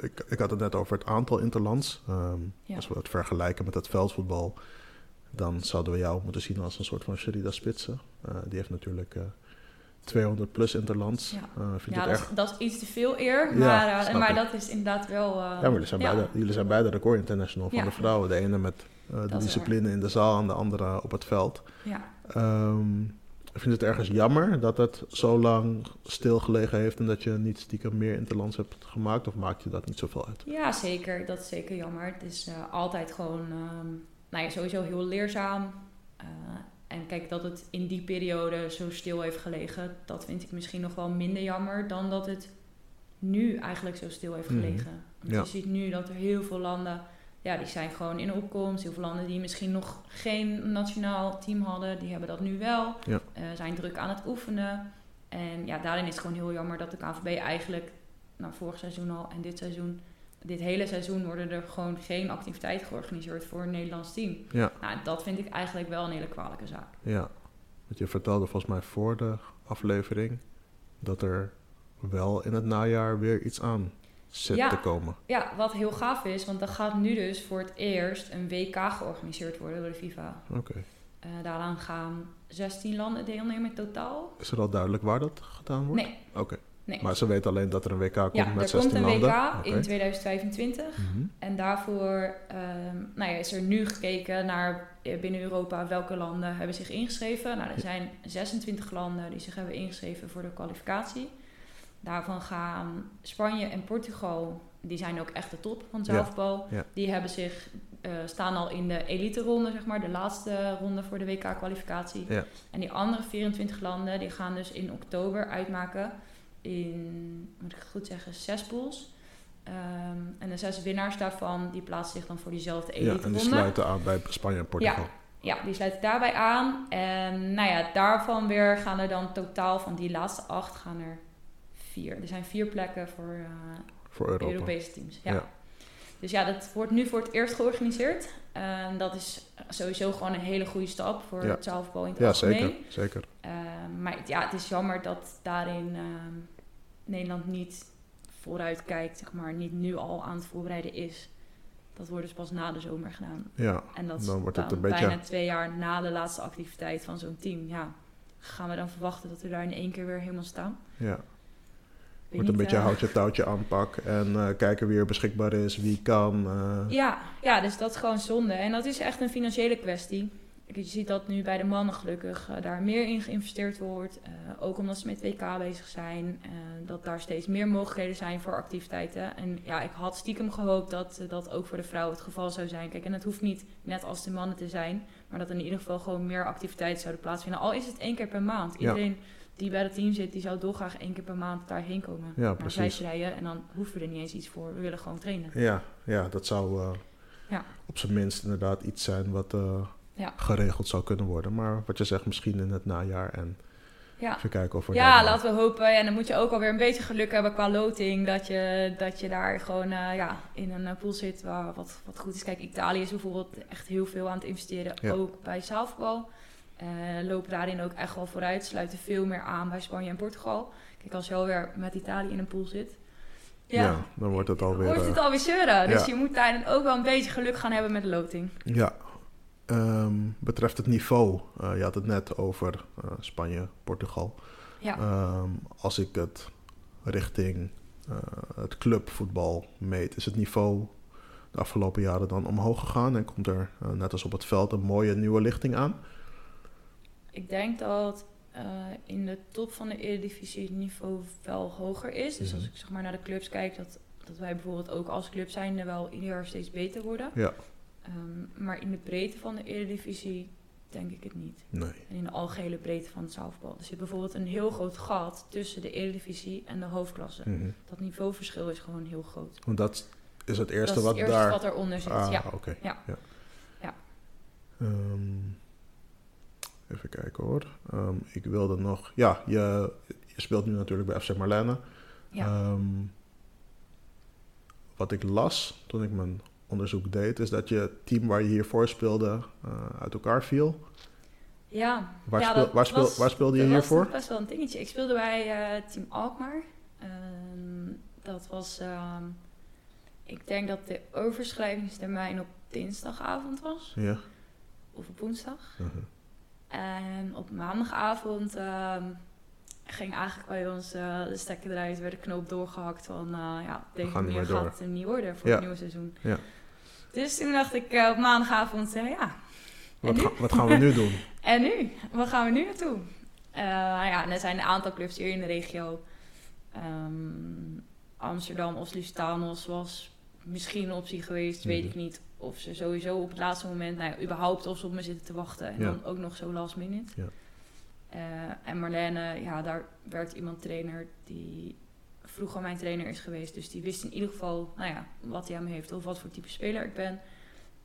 Ik, ik had het net over het aantal interlands. Ehm, Ja. Als we het vergelijken met het veldvoetbal, dan zouden we jou moeten zien als een soort van Sherida Spitsen. Eh, die heeft natuurlijk eh 200 plus interlands. Ja. Eh, vind Ja, dat, erg? is- dat is iets te veel eer. Ja, Maar, eh, snap maar dat is inderdaad wel... eh, Ja, maar jullie zijn, ja. Beide, jullie zijn beide record international van Ja. de vrouwen. De ene met eh, de discipline in de zaal en de andere op het veld. Ja. Ehm, ik vind het ergens jammer dat het zo lang stilgelegen heeft en dat je niet stiekem meer interlands hebt gemaakt. Of maakt je dat niet zoveel uit? ja, zeker. Dat is zeker jammer. Het is eh, altijd gewoon... ehm, nou ja, sowieso heel leerzaam. Eh, en kijk, dat het in die periode zo stil heeft gelegen... dat vind ik misschien nog wel minder jammer... dan dat het nu eigenlijk zo stil heeft Mhm. gelegen. Want Ja. je ziet nu dat er heel veel landen... Ja, die zijn gewoon in opkomst. Heel veel landen die misschien nog geen nationaal team hadden... die hebben dat nu wel. Ja. Eh, zijn druk aan het oefenen. En ja, daarin is het gewoon heel jammer dat de KNVB eigenlijk, nou vorig seizoen al en dit seizoen, dit hele seizoen worden er gewoon geen activiteiten georganiseerd voor een Nederlands team. Ja, Nou, dat vind ik eigenlijk wel een hele kwalijke zaak. ja. Want je vertelde volgens mij voor de aflevering dat er wel in het najaar weer iets aan zit Ja. te komen. Ja, wat heel gaaf is, want er gaat nu dus voor het eerst een WK georganiseerd worden door de FIFA. Oké. Eh, daaraan gaan 16 landen deelnemen in totaal. Is er al duidelijk waar dat gedaan wordt? Nee, Oké. nee. Maar ze weten alleen dat er een WK komt ja, met er 16 komt een landen. WK in 2025. Mhm. En daarvoor ehm, nou ja, is er nu gekeken naar eh, binnen Europa welke landen hebben zich ingeschreven. Nou, er zijn 26 landen die zich hebben ingeschreven voor de kwalificatie. Daarvan gaan Spanje en Portugal, die zijn ook echt de top van zaalvoetbal. ja. Die hebben zich, eh, staan al in de elite ronde, zeg maar, de laatste ronde voor de WK-kwalificatie. Ja. En die andere 24 landen, die gaan dus in oktober uitmaken in, moet ik goed zeggen, zes pools. Ehm, en de zes winnaars daarvan, die plaatsen zich dan voor diezelfde Ja, elite en die ronde. sluiten aan bij Spanje en Portugal. Ja, die sluiten daarbij aan. En nou ja, daarvan weer gaan er dan totaal van die laatste acht gaan er vier. Er zijn vier plekken voor eh, Voor Europa. Europese teams. Ja. Ja. Dus ja, dat wordt nu voor het eerst georganiseerd. En dat is sowieso gewoon een hele goede stap voor Ja. het zaalvoetbal in het Ja, algemeen. zeker. zeker. Ehm, maar ja, het is jammer dat daarin ehm, Nederland niet vooruit kijkt, zeg maar, niet nu al aan het voorbereiden is. Dat wordt dus pas na de zomer gedaan. Ja, En dat Dan wordt het een beetje- bijna twee jaar na de laatste activiteit van zo'n team. Ja, gaan we dan verwachten dat we daar in één keer weer helemaal staan? ja. Wordt een beetje eh, houtje touwtje aanpak en eh, kijken wie er beschikbaar is, wie kan. eh, Ja, ja, dus dat is gewoon zonde. En dat is echt een financiële kwestie. Je ziet dat nu bij de mannen gelukkig daar meer in geïnvesteerd wordt. Ook omdat ze met WK bezig zijn. dat daar steeds meer mogelijkheden zijn voor activiteiten. En ja, ik had stiekem gehoopt dat dat ook voor de vrouwen het geval zou zijn. Kijk, en het hoeft niet net als de mannen te zijn. Maar dat in ieder geval gewoon meer activiteiten zouden plaatsvinden. Al is het één keer per maand. Ja. Die bij het team zit, die zou dolgraag één keer per maand daarheen komen. Ja, precies. en dan hoeven we er niet eens iets voor. We willen gewoon trainen. Ja, ja dat zou eh, Ja. op zijn minst inderdaad iets zijn wat eh, Ja. geregeld zou kunnen worden. Maar wat je zegt, misschien in het najaar en Ja. even kijken of we Ja, laten we hopen. En dan moet je ook alweer een beetje geluk hebben qua loting. Dat je, dat je daar gewoon eh, ja, in een pool zit waar wat, wat goed is. Kijk, Italië is bijvoorbeeld echt heel veel aan het investeren. Ja. Ook bij zaalvoetbal. Eh lopen daarin ook echt wel vooruit. Sluiten veel meer aan bij Spanje en Portugal. Kijk, als je alweer met Italië in een pool zit. Ja. Ja, dan wordt het alweer... wordt het eh, alweer zeuren. Dus ja. je moet daarin ook wel een beetje geluk gaan hebben met de loting. Ja, Ehm, betreft het niveau, eh, je had het net over eh, Spanje, Portugal. Ja, Ehm, als ik het richting het clubvoetbal meet, is het niveau de afgelopen jaren dan omhoog gegaan en komt er, net als op het veld, een mooie nieuwe lichting aan? Ik denk dat eh, in de top van de Eredivisie het niveau wel hoger is. Dus als Mhm. ik zeg maar naar de clubs kijk, dat, dat wij bijvoorbeeld ook als club zijnde wel ieder jaar steeds beter worden. Ja. Ehm, maar in de breedte van de Eredivisie denk ik het niet. Nee. En in de algehele breedte van het zaalvoetbal. Er zit bijvoorbeeld een heel groot gat tussen de Eredivisie en de hoofdklasse. Mhm. Dat niveauverschil is gewoon heel groot. Want dat is het eerste dat is wat het eerste daar... wat eronder zit. Ah, ja. oké. Ja. Ja. Ehm, even kijken hoor. Ehm, ik wilde nog... Ja, je, je speelt nu natuurlijk bij FC Marlene. Ja. Ehm, wat ik las toen ik mijn onderzoek deed, is dat je het team waar je hiervoor speelde eh, uit elkaar viel. ja. Waar, Ja, speel- dat waar, speel- was- waar speelde je dat hiervoor? was best wel een dingetje. Ik speelde bij eh, Team Alkmaar. Ehm, dat was... ik denk dat de overschrijvingstermijn op dinsdagavond was. Ja. Of op woensdag. Mhm. En op maandagavond ehm, ging eigenlijk bij ons eh, de stekker eruit, werd de knoop doorgehakt van uh, ja, deze manier gaat het hem niet worden voor Ja. het nieuwe seizoen. Ja. Dus toen dacht ik eh, op maandagavond, eh, ja, Wat, ga- wat gaan we nu doen? En nu? Waar gaan we nu naartoe? Eh, ja, en er zijn een aantal clubs hier in de regio. Ehm, Amsterdam of Lustanos was misschien een optie geweest, weet Mhm. ik niet. Of ze sowieso op het laatste moment, nou ja, überhaupt of ze op me zitten te wachten. En Ja. dan ook nog zo last minute. Ja. Eh, en Marlene, ja, daar werd iemand trainer die vroeger mijn trainer is geweest. Dus die wist in ieder geval, nou ja, wat hij aan me heeft of wat voor type speler ik ben.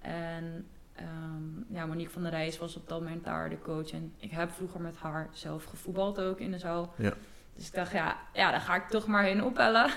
En ehm, ja, Monique van der Rijs was op dat moment daar de coach. En ik heb vroeger met haar zelf gevoetbald ook in de zaal. Ja. Dus ik dacht, ja, ja, daar ga ik toch maar heen opbellen.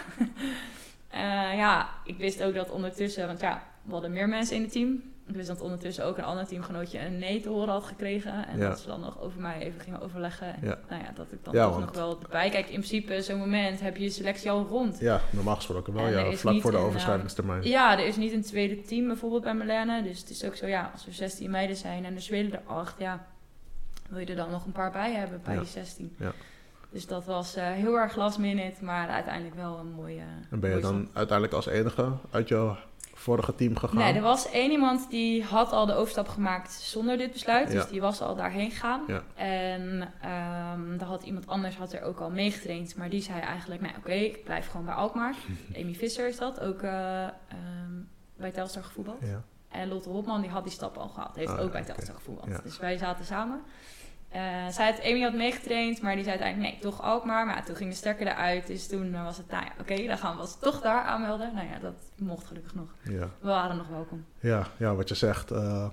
Eh, ja, ik wist ook dat ondertussen, want ja, we hadden meer mensen in het team. Ik wist dat ondertussen ook een ander teamgenootje een nee te horen had gekregen. En Ja. dat ze dan nog over mij even gingen overleggen. En Ja. nou ja, dat ik dan Ja, toch want- nog wel erbij. Kijk, in principe, zo'n moment heb je je selectie al rond. Ja, normaal gesproken wel, En ja. Vlak voor de een, overschrijvingstermijn. Ja, er is niet een tweede team bijvoorbeeld bij Marlene. Dus het is ook zo, ja, als er 16 meiden zijn en er spelen er 8, ja, wil je er dan nog een paar bij hebben bij die 16. Ja. Dus dat was eh, heel erg last minute, maar uiteindelijk wel een mooie. En ben je dan uiteindelijk als enige uit jouw vorige team gegaan? Nee, er was één iemand die had al de overstap gemaakt zonder dit besluit. Ja. Dus die was al daarheen gegaan. Ja. En daar had iemand anders had er ook al meegetraind. Maar die zei eigenlijk, nou oké, ik blijf gewoon bij Alkmaar. Amy Visser is dat, ook eh, ehm, bij Telstar gevoetbald. Ja. En Lotte Hopman die had die stap al gehad. Heeft Ah, ook bij. Telstar gevoetbald. Ja. Dus wij zaten samen. Eh, zij had, Amy had meegetraind, maar die zei uiteindelijk nee, toch Alkmaar. Maar ja, toen ging de sterker eruit. Dus toen eh, was het, nou ja, oké, dan gaan we ons toch daar aanmelden. Nou ja, dat mocht gelukkig nog. Ja. We waren nog welkom. Ja, ja, wat je zegt, eh,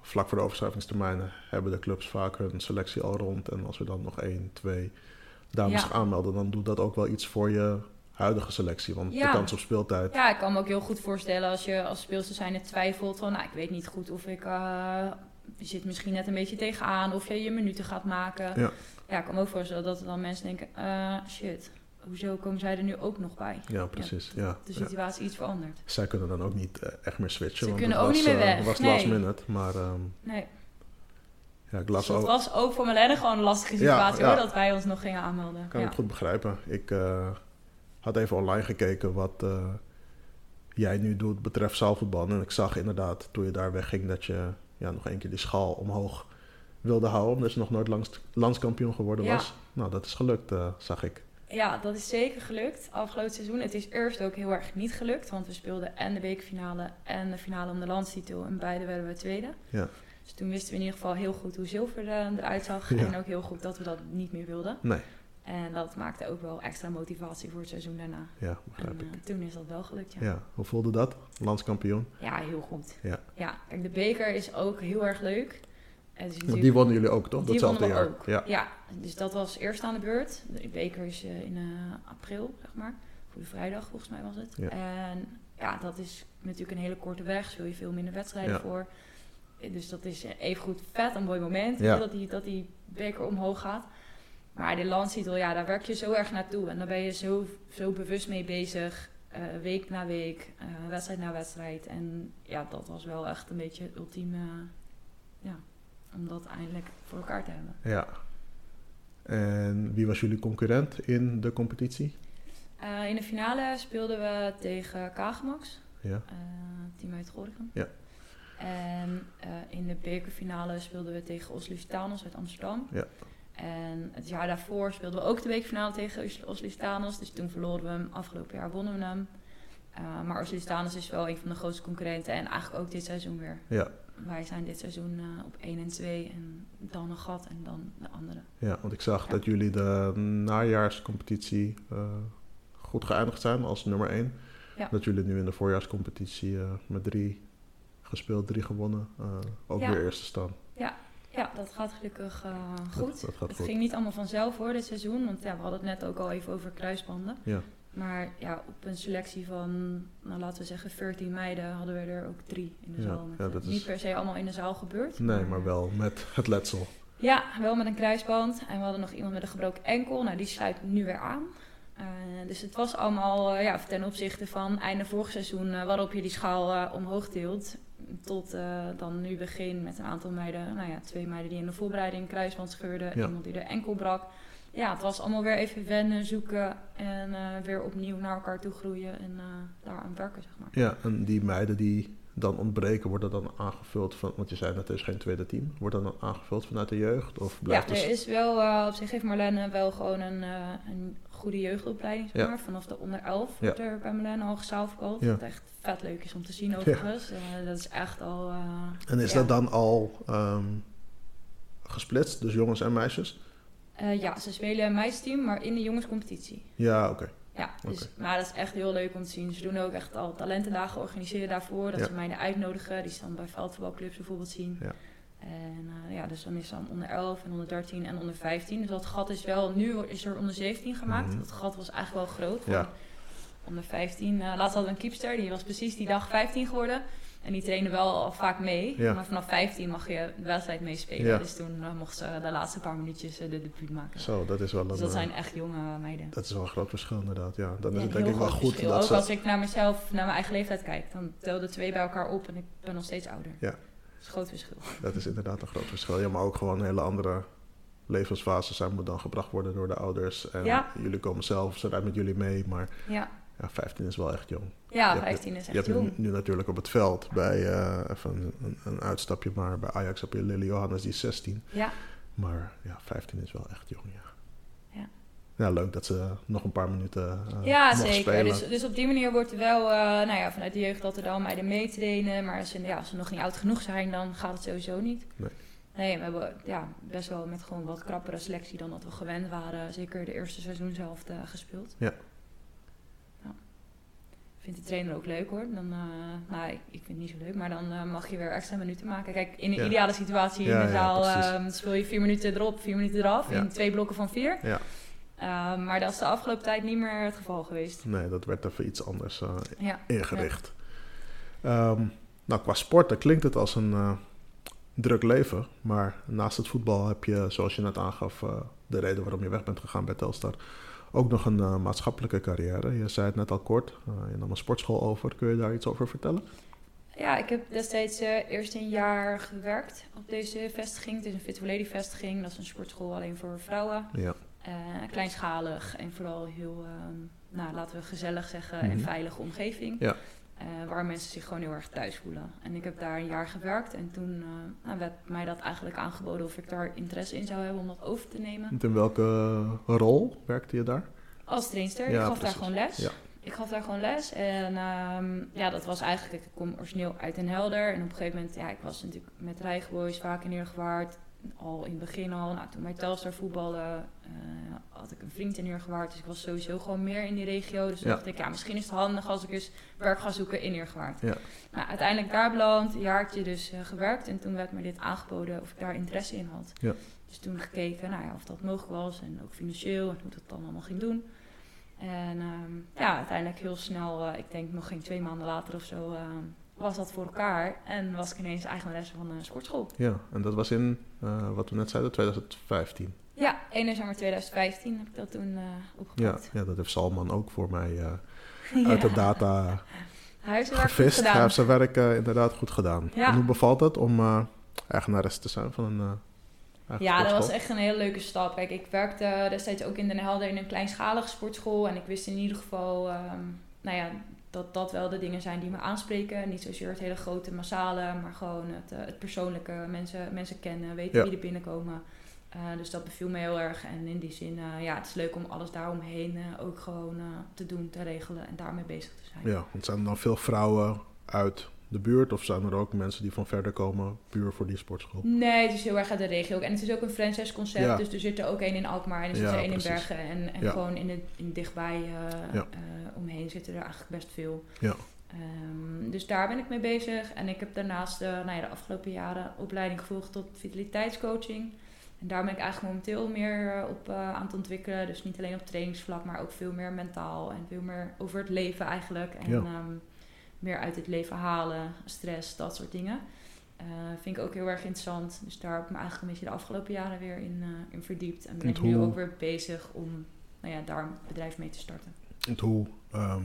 vlak voor de overschrijvingstermijnen hebben de clubs vaak hun selectie al rond. En als we dan nog één, twee dames Ja. aanmelden, dan doet dat ook wel iets voor je huidige selectie. Want Ja. de kans op speeltijd. Ja, ik kan me ook heel goed voorstellen als je als speelster zijn twijfelt van, nou, ik weet niet goed of ik, je zit misschien net een beetje tegenaan of je je minuten gaat maken. Ja. ja ik kan me ook voorstellen dat er dan mensen denken, eh, shit, hoezo komen zij er nu ook nog bij? Ja, precies. Ja. De Ja. situatie iets verandert. Zij kunnen dan ook niet eh, echt meer switchen. Ze want kunnen ook was, niet meer eh, weg, Het was nee. last minute, maar ehm, Nee, ja, ik dus las ook, was ook voor Marlene gewoon een lastige situatie hoor, dat wij ons nog gingen aanmelden. kan ik goed begrijpen. Ik eh, had even online gekeken wat jij nu doet betreft zaalvoetbal. En ik zag inderdaad toen je daar wegging dat je ja, nog één keer die schaal omhoog wilde houden. Omdat je nog nooit lands, landskampioen geworden Ja. was. Nou, dat is gelukt, eh, zag ik. Ja, dat is zeker gelukt afgelopen seizoen. Het is eerst ook heel erg niet gelukt, want we speelden en de bekerfinale en de finale om de landstitel. En beide werden we tweede. Ja. Dus toen wisten we in ieder geval heel goed hoe zilver eh, eruit zag. Ja. En ook heel goed dat we dat niet meer wilden. Nee. En dat maakte ook wel extra motivatie voor het seizoen daarna. Ja, En begrijp ik. eh, toen is dat wel gelukt, ja. Ja, hoe voelde dat? Landskampioen. Ja, heel goed. Ja. ja, kijk, de beker is ook heel erg leuk. Het is die wonnen jullie ook, toch? Datzelfde jaar. ook. Ja. Ja, dus dat was eerst aan de beurt. De beker is eh, in eh, april, zeg maar. Goede Vrijdag, volgens mij was het. Ja. En ja, dat is natuurlijk een hele korte weg. Speel je veel minder wedstrijden Ja. voor. Dus dat is even goed vet, een mooi moment. Ja. Dat, die, dat die beker omhoog gaat. Maar de landstitel, ja, daar werk je zo erg naartoe. En daar ben je zo, zo bewust mee bezig. eh, week na week, eh, wedstrijd na wedstrijd. En ja, dat was wel echt een beetje het ultieme... ja, om dat eindelijk voor elkaar te hebben. Ja. En wie was jullie concurrent in de competitie? Eh, in de finale speelden we tegen Kagemax, Ja. team uit Gorinchem. Ja. En in de bekerfinale speelden we tegen Os Lusitanos uit Amsterdam. Ja. En het jaar daarvoor speelden we ook de bekerfinale tegen Os- Os Lusitanos. Dus toen verloren we hem. Afgelopen jaar wonnen we hem. Eh, maar Os Lusitanos is wel een van de grootste concurrenten. En eigenlijk ook dit seizoen weer. Ja. Wij zijn dit seizoen eh, op 1 en 2. En dan een gat en dan de andere. Ja, want ik zag Ja. dat jullie de najaarscompetitie eh, goed geëindigd zijn als nummer 1. Ja. Dat jullie nu in de voorjaarscompetitie met drie gespeeld, drie gewonnen, ook Ja. weer eerste staan. Ja, dat gaat gelukkig eh, goed. dat gaat het goed. ging niet allemaal vanzelf hoor, dit seizoen. Want ja, we hadden het net ook al even over kruisbanden. Ja. Maar ja, op een selectie van, nou, laten we zeggen, 14 meiden hadden we er ook drie in de Ja, zaal. Ja, eh, dat is- Niet per se allemaal in de zaal gebeurd. Nee, maar wel met het letsel. Ja, wel met een kruisband. En we hadden nog iemand met een gebroken enkel. Nou, die sluit nu weer aan. Eh, dus het was allemaal ja, ten opzichte van einde vorig seizoen, waarop je die schaal omhoog tilt. Tot eh, dan nu begin met een aantal meiden, nou ja, twee meiden die in de voorbereiding kruisband scheurden, Ja. iemand die er enkel brak. Ja, het was allemaal weer even wennen, zoeken en eh, weer opnieuw naar elkaar toe groeien en uh, daaraan werken, zeg maar. Ja, en die meiden die dan ontbreken, worden dan aangevuld van, want je zei net, er is geen tweede team, wordt dat dan aangevuld vanuit de jeugd? Of Ja, blijft er dus... is wel, op zich heeft Marlene wel gewoon een, een goede jeugdopleiding, zeg maar. Vanaf de onder 11 Ja. wordt er bij Marlene al gezaalverkoold. Ja. Wat echt vet leuk is om te zien overigens. Uh, dat is echt al... uh, En is dat dan al ehm, gesplitst, dus jongens en meisjes? Uh, ja, ze spelen een meisjesteam, maar in de jongenscompetitie. Ja, oké. Ja, dus, maar dat is echt heel leuk om te zien. Ze doen ook echt al talentendagen organiseren daarvoor. Dat Ja. ze meiden uitnodigen. Die ze dan bij veldvoetbalclubs bijvoorbeeld zien. Ja. En uh, ja, dus dan is dan onder 11 en onder 13 en onder 15. Dus dat gat is wel... Nu is er onder 17 gemaakt. Mhm. Dat gat was eigenlijk wel groot. Ja. Onder 15. Uh, laatst hadden we een keepster. Die was precies die dag 15 geworden. En die trainde wel al vaak mee. Ja. Maar vanaf 15 mag je de wedstrijd meespelen. Ja. Dus toen uh, mocht ze de laatste paar minuutjes de debuut maken. Zo, dat is wel een, Dus dat eh, zijn echt jonge meiden. dat is wel een groot verschil inderdaad. Ja, dan is het denk ik wel goed dat Ook ze... als ik naar mezelf, naar mijn eigen leeftijd kijk, dan tel de twee bij elkaar op en ik ben nog steeds ouder. Ja. Dat is een groot verschil. Dat is inderdaad een groot verschil. Ja, maar ook gewoon hele andere levensfases zijn moet dan gebracht worden door de ouders. En Ja. jullie komen zelf, ze rijden met jullie mee, maar Ja, ja, 15 is wel echt jong. ja Je hebt- 15 is Je echt hebt nu, jong. nu natuurlijk op het veld bij, eh, even een, een uitstapje, maar bij Ajax heb je Lily Johannes, die is 16. Ja, Maar ja, 15 is wel echt jong, ja. Ja. Leuk dat ze nog een paar minuten eh ja zeker. spelen. Dus, dus op die manier wordt er wel, eh, nou ja, vanuit de jeugd dat er dan meiden meetrainen. Maar als ze, ja, als ze nog niet oud genoeg zijn, dan gaat het sowieso niet. Nee. Nee, we hebben ja, best wel met gewoon wat krappere selectie dan dat we gewend waren. Zeker de eerste seizoen zelf eh, gespeeld. Ja. Vindt de trainer ook leuk hoor. Dan, nou, ik, ik vind het niet zo leuk, maar dan mag je weer extra minuten maken. Kijk, in een Ja. ideale situatie in de zaal ehm, speel je vier minuten erop, vier minuten eraf. In twee blokken van vier. Ja. Ehm, maar dat is de afgelopen tijd niet meer het geval geweest. Nee, dat werd even iets anders eh, Ja. ingericht. Ehm, nou, qua sporten klinkt het als een eh, druk leven. Maar naast het voetbal heb je, zoals je net aangaf, eh, de reden waarom je weg bent gegaan bij Telstar, ook nog een maatschappelijke carrière. Je zei het net al kort, je nam een sportschool over. Kun je daar iets over vertellen? Ja, ik heb destijds eerst een jaar gewerkt op deze vestiging. Het is een Fit Lady vestiging. Dat is een sportschool alleen voor vrouwen. Ja, Eh, kleinschalig en vooral heel, ehm, nou, laten we gezellig zeggen, en Mhm. veilige omgeving. Ja. Eh, waar mensen zich gewoon heel erg thuis voelen. En ik heb daar een jaar gewerkt en toen eh, nou, werd mij dat eigenlijk aangeboden of ik daar interesse in zou hebben om dat over te nemen. En in welke rol werkte je daar? Als trainster. Ja, ik gaf precies. daar gewoon les. Ja. Ik gaf daar gewoon les. En ehm, ja, dat was eigenlijk... Ik kom origineel uit Den Helder. En op een gegeven moment... Ja, ik was natuurlijk met Rijgenboys vaak in Eergewaard. Al in het begin al, nou, toen wij Telstar voetballen, eh, had ik een vriend in Eergewaard. Dus ik was sowieso gewoon meer in die regio. Dus Ja. dacht ik, ja, misschien is het handig als ik eens werk ga zoeken in Eergewaard. Ja. Nou, uiteindelijk daar beland, een jaartje dus eh, gewerkt. En toen werd me dit aangeboden of ik daar interesse in had. Ja. Dus toen gekeken nou ja, of dat mogelijk was en ook financieel en hoe dat dan allemaal ging doen. En ehm, ja, uiteindelijk heel snel, eh, ik denk nog geen twee maanden later of zo, eh, was dat voor elkaar. En was ik ineens eigenaresse van een sportschool. Ja, en dat was in, eh, wat we net zeiden, 2015. Ja, 1 december 2015 heb ik dat toen eh Ja, opgepakt. ja, dat heeft Salman ook voor mij eh, Ja. uit de data Hij heeft zijn werk goed gevist. Hij gedaan. heeft zijn werk inderdaad goed gedaan. Ja. En hoe bevalt het om eh eigenares te zijn van een eh Ja, dat was echt een hele leuke stap. Kijk, ik werkte destijds ook in Den Helder in een kleinschalige sportschool. En ik wist in ieder geval, ehm, nou ja, dat dat wel de dingen zijn die me aanspreken. Niet zozeer het hele grote, massale, maar gewoon het, eh, het persoonlijke. Mensen, mensen kennen, weten Ja. wie er binnenkomen. Eh, dus dat beviel me heel erg. En in die zin, eh, ja, het is leuk om alles daaromheen ook gewoon te doen, te regelen en daarmee bezig te zijn. Ja, want zijn er dan veel vrouwen uit de buurt? Of zijn er ook mensen die van verder komen, puur voor die sportschool? Nee, het is heel erg uit de regio. En het is ook een franchise concept. Ja. Dus er zit er ook één in Alkmaar en er zit Ja, er één in. Bergen. En, en Ja. gewoon in, het, in dichtbij eh, eh, omheen zitten er eigenlijk best veel. Ja. Ehm, dus daar ben ik mee bezig. En ik heb daarnaast eh, nou ja, de afgelopen jaren opleiding gevolgd tot vitaliteitscoaching. En daar ben ik eigenlijk momenteel meer op aan het ontwikkelen. Dus niet alleen op trainingsvlak, maar ook veel meer mentaal. En veel meer over het leven eigenlijk. En Ja. Meer uit het leven halen, stress, dat soort dingen. Eh, vind ik ook heel erg interessant. Dus daar heb ik me eigenlijk een beetje de afgelopen jaren weer in, eh, in verdiept. En ben En ik nu ook weer bezig om nou ja, daar een bedrijf mee te starten. En hoe ehm,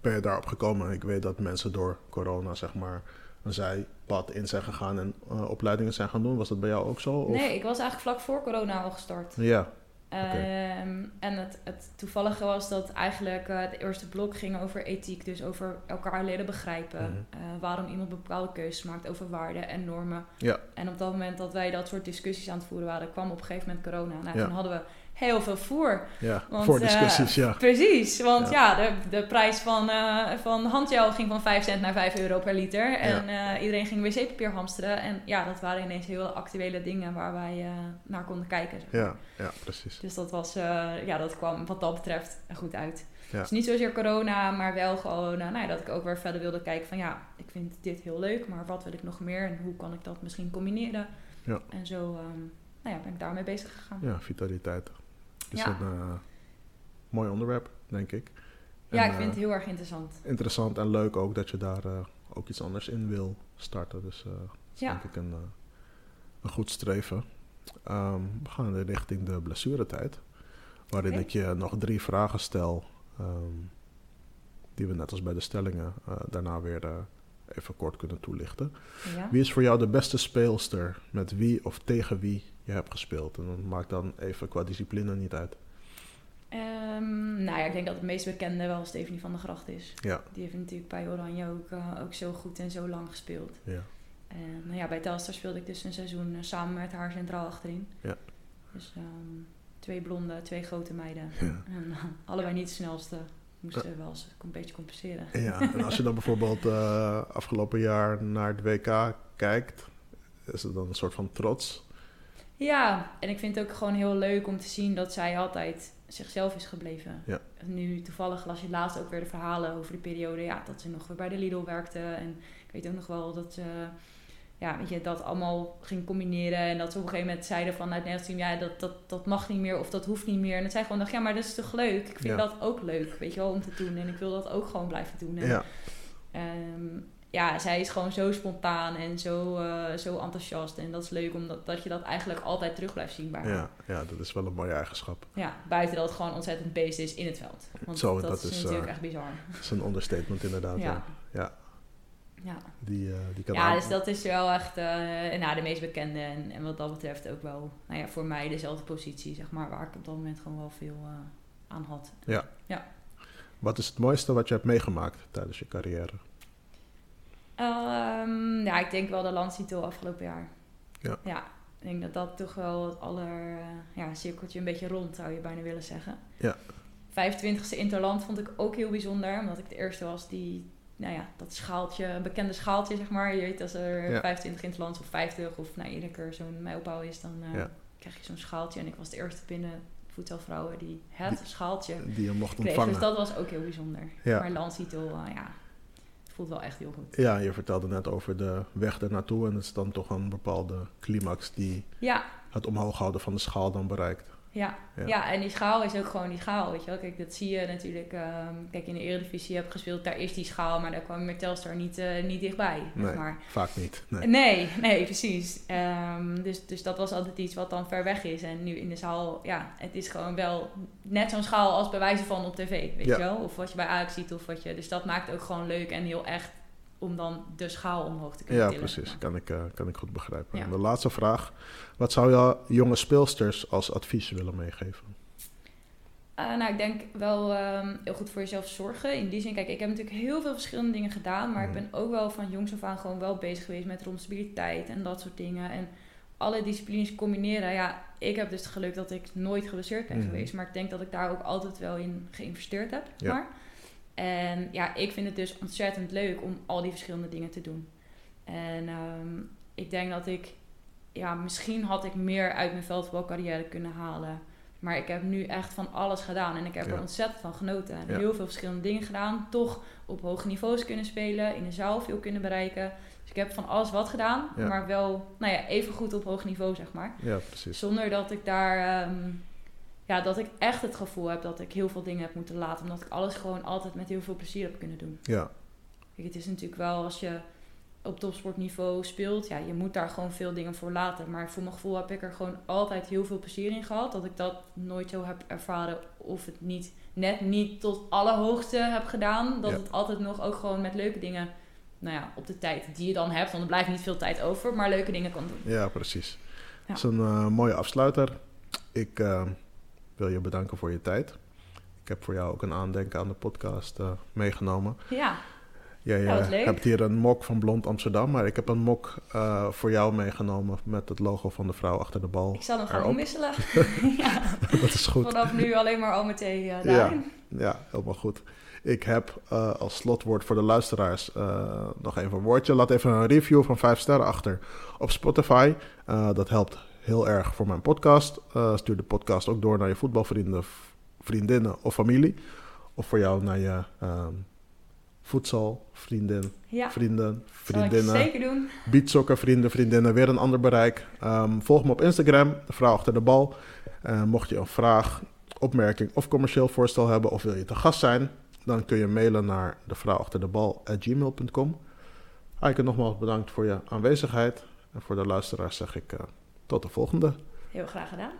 ben je daarop gekomen? Ik weet dat mensen door corona, zeg maar, een zijpad in zijn gegaan en eh, opleidingen zijn gaan doen. Was dat bij jou ook zo? Of? Nee, ik was eigenlijk vlak voor corona al gestart. Ja, Ehm, en het, het toevallige was dat eigenlijk eh, het eerste blok ging over ethiek. Dus over elkaar leren begrijpen. Mhm. eh, waarom iemand bepaalde keuzes maakt over waarden en normen. Ja. En op dat moment dat wij dat soort discussies aan het voeren waren, kwam op een gegeven moment corona. Nou, Ja. toen hadden we heel veel voer. ja. Want, voor eh, discussies, ja. Precies, want Ja. ja, de, de prijs van, eh van handgel ging van 5 cent naar 5 euro per liter. En eh, iedereen ging wc-papier hamsteren. En ja, dat waren ineens heel actuele dingen waar wij naar konden kijken. zeg. Ja, ja, precies. Dus dat, was, ja, dat kwam wat dat betreft goed uit. Ja. Dus niet zozeer corona, maar wel gewoon nou dat ik ook weer verder wilde kijken van ja, ik vind dit heel leuk, maar wat wil ik nog meer en hoe kan ik dat misschien combineren? Ja. En zo ehm, nou ja, ben ik daarmee bezig gegaan. Ja, vitaliteit. Is Ja. een eh, mooi onderwerp, denk ik. Ja, ik vind eh, het heel erg interessant. interessant en leuk ook dat je daar eh, ook iets anders in wil starten. Dus eh, dat is Ja. denk ik een, eh, een goed streven. Ehm, we gaan in richting de blessuretijd. Waarin ik je nog drie vragen stel. ehm, die we net als bij de stellingen eh, daarna weer eh, even kort kunnen toelichten. Ja. Wie is voor jou de beste speelster met wie of tegen wie je hebt gespeeld? En dan maakt dan even qua discipline niet uit. Ehm, nou ja, ik denk dat het meest bekende wel Stephanie van der Gracht is. Ja, Die heeft natuurlijk bij Oranje ook, eh, ook zo goed en zo lang gespeeld. ja. En nou ja, bij Telstar speelde ik dus een seizoen eh, samen met haar centraal achterin. Ja. Dus ehm, twee blonde, twee grote meiden. Ja. En eh, allebei niet de snelste. Moesten wel eens een beetje compenseren. Ja, en als je dan bijvoorbeeld afgelopen jaar naar het WK kijkt, is het dan een soort van trots? Ja, en ik vind het ook gewoon heel leuk om te zien dat zij altijd zichzelf is gebleven. Ja. Nu toevallig las je laatst ook weer de verhalen over de periode ja, dat ze nog weer bij de Lidl werkte. En ik weet ook nog wel dat ze ja, weet je, dat allemaal ging combineren. En dat ze op een gegeven moment zeiden van het Nederlands team, ja, dat, dat, dat mag niet meer of dat hoeft niet meer. En dat zij gewoon dacht, ja, maar dat is toch leuk? Ik vind Ja. dat ook leuk, weet je wel, om te doen. En ik wil dat ook gewoon blijven doen. En, Ja, Ehm, ja, zij is gewoon zo spontaan en zo, eh, zo enthousiast. En dat is leuk, omdat dat je dat eigenlijk altijd terug blijft zien bij haar. ja, ja, dat is wel een mooie eigenschap. Ja, buiten dat het gewoon ontzettend beest is in het veld. Want Zo, dat, dat is, natuurlijk eh, echt bizar. Dat is een understatement inderdaad. Ja. Ja. Ja, Ja, die, eh, die kan ja dus dat is wel echt nou, de meest bekende. En, en wat dat betreft ook wel nou ja, voor mij dezelfde positie, zeg maar. Waar ik op dat moment gewoon wel veel aan had. Wat is het mooiste wat je hebt meegemaakt tijdens je carrière? Ehm, ja, ik denk wel de landstitel afgelopen jaar. Ja. Ja, ik denk dat dat toch wel het aller... eh, ja, cirkeltje een beetje rond, zou je bijna willen zeggen. Ja. 25e Interland vond ik ook heel bijzonder. Omdat ik de eerste was die nou ja, dat schaaltje, een bekende schaaltje zeg maar. Je weet als er Ja. 25 in het land of 50 of nou, iedere keer zo'n mijlpaal is, dan eh, Ja. krijg je zo'n schaaltje. En ik was de eerste binnen voetbalvrouwen die het Die- schaaltje Die je mocht kreeg. ontvangen. Dus dat was ook heel bijzonder. Ja. Maar landstitel, eh, ja, voelt wel echt heel goed. Ja, je vertelde net over de weg ernaartoe. En het is dan toch een bepaalde climax die Ja, het omhoog houden van de schaal dan bereikt. Ja. Ja. Ja. en die schaal is ook gewoon die schaal, weet je wel. Kijk, dat zie je natuurlijk. ehm, kijk, in de Eredivisie heb ik gespeeld, daar is die schaal, maar daar kwam je met Telstar niet, eh, niet dichtbij, Nee, zeg maar. vaak niet. Nee. Nee, nee, precies. Ehm, dus, dus dat was altijd iets wat dan ver weg is. En nu in de zaal, ja, het is gewoon wel net zo'n schaal als bij wijze van op tv, weet Ja. je wel. Of wat je bij Ajax ziet, of wat je... Dus dat maakt ook gewoon leuk en heel echt om dan de schaal omhoog te kunnen Ja, tillen. precies. Kan ik, eh, kan ik goed begrijpen. Ja. En de laatste vraag. Wat zou je jonge speelsters als advies willen meegeven? Eh, nou, ik denk wel ehm, heel goed voor jezelf zorgen. In die zin, kijk, ik heb natuurlijk heel veel verschillende dingen gedaan. Maar Mhm. ik ben ook wel van jongs af aan gewoon wel bezig geweest met rondstabiliteit en dat soort dingen. En alle disciplines combineren. Ja, ik heb dus het geluk dat ik nooit geblesseerd ben Mhm. geweest. Maar ik denk dat ik daar ook altijd wel in geïnvesteerd heb. Ja. Maar. En ja, ik vind het dus ontzettend leuk om al die verschillende dingen te doen. En ehm, ik denk dat ik, ja, misschien had ik meer uit mijn veldbalcarrière kunnen halen. Maar ik heb nu echt van alles gedaan en ik heb Ja. er ontzettend van genoten. En Ja. Heel veel verschillende dingen gedaan. Toch op hoge niveaus kunnen spelen, in de zaal veel kunnen bereiken. Dus ik heb van alles wat gedaan, Ja. maar wel nou ja, even goed op hoog niveau, zeg maar. Ja, precies. Zonder dat ik daar, ehm, ja, dat ik echt het gevoel heb dat ik heel veel dingen heb moeten laten. Omdat ik alles gewoon altijd met heel veel plezier heb kunnen doen. Ja, Kijk, het is natuurlijk wel als je op topsportniveau speelt, ja, je moet daar gewoon veel dingen voor laten. Maar voor mijn gevoel heb ik er gewoon altijd heel veel plezier in gehad. Dat ik dat nooit zo heb ervaren of het niet, net niet tot allerhoogste heb gedaan. Dat Ja. het altijd nog ook gewoon met leuke dingen, nou ja, op de tijd die je dan hebt, want er blijft niet veel tijd over, maar leuke dingen kan doen. ja precies. Ja. Dat is een eh, mooie afsluiter. Ik eh, wil je bedanken voor je tijd. Ik heb voor jou ook een aandenken aan de podcast eh, meegenomen. Ja, Jij Ja, eh, hebt hier een mok van Blond Amsterdam, maar ik heb een mok eh, voor jou meegenomen met het logo van de vrouw achter de bal. ik zal hem gaan omwisselen. ja, Dat is goed. vanaf nu alleen maar al meteen Ja. daarin. Ja, helemaal goed. Ik heb als slotwoord voor de luisteraars nog even een woordje. Laat even een review van 5 sterren achter op Spotify. Dat helpt heel erg voor mijn podcast. Eh, stuur de podcast ook door naar je voetbalvrienden, vriendinnen of familie. Of voor jou naar je ehm voedsel, vriendin, Ja, vrienden, vriendinnen. zeker doen. Beatsokken, vrienden, vriendinnen, weer een ander bereik. Ehm, volg me op Instagram, de vrouw achter de bal. Eh, mocht je een vraag, opmerking of commercieel voorstel hebben of wil je te gast zijn, dan kun je mailen naar de vrouw achter de bal gmail.com. Heike, nogmaals bedankt voor je aanwezigheid. En voor de luisteraars zeg ik eh, tot de volgende. Heel graag gedaan.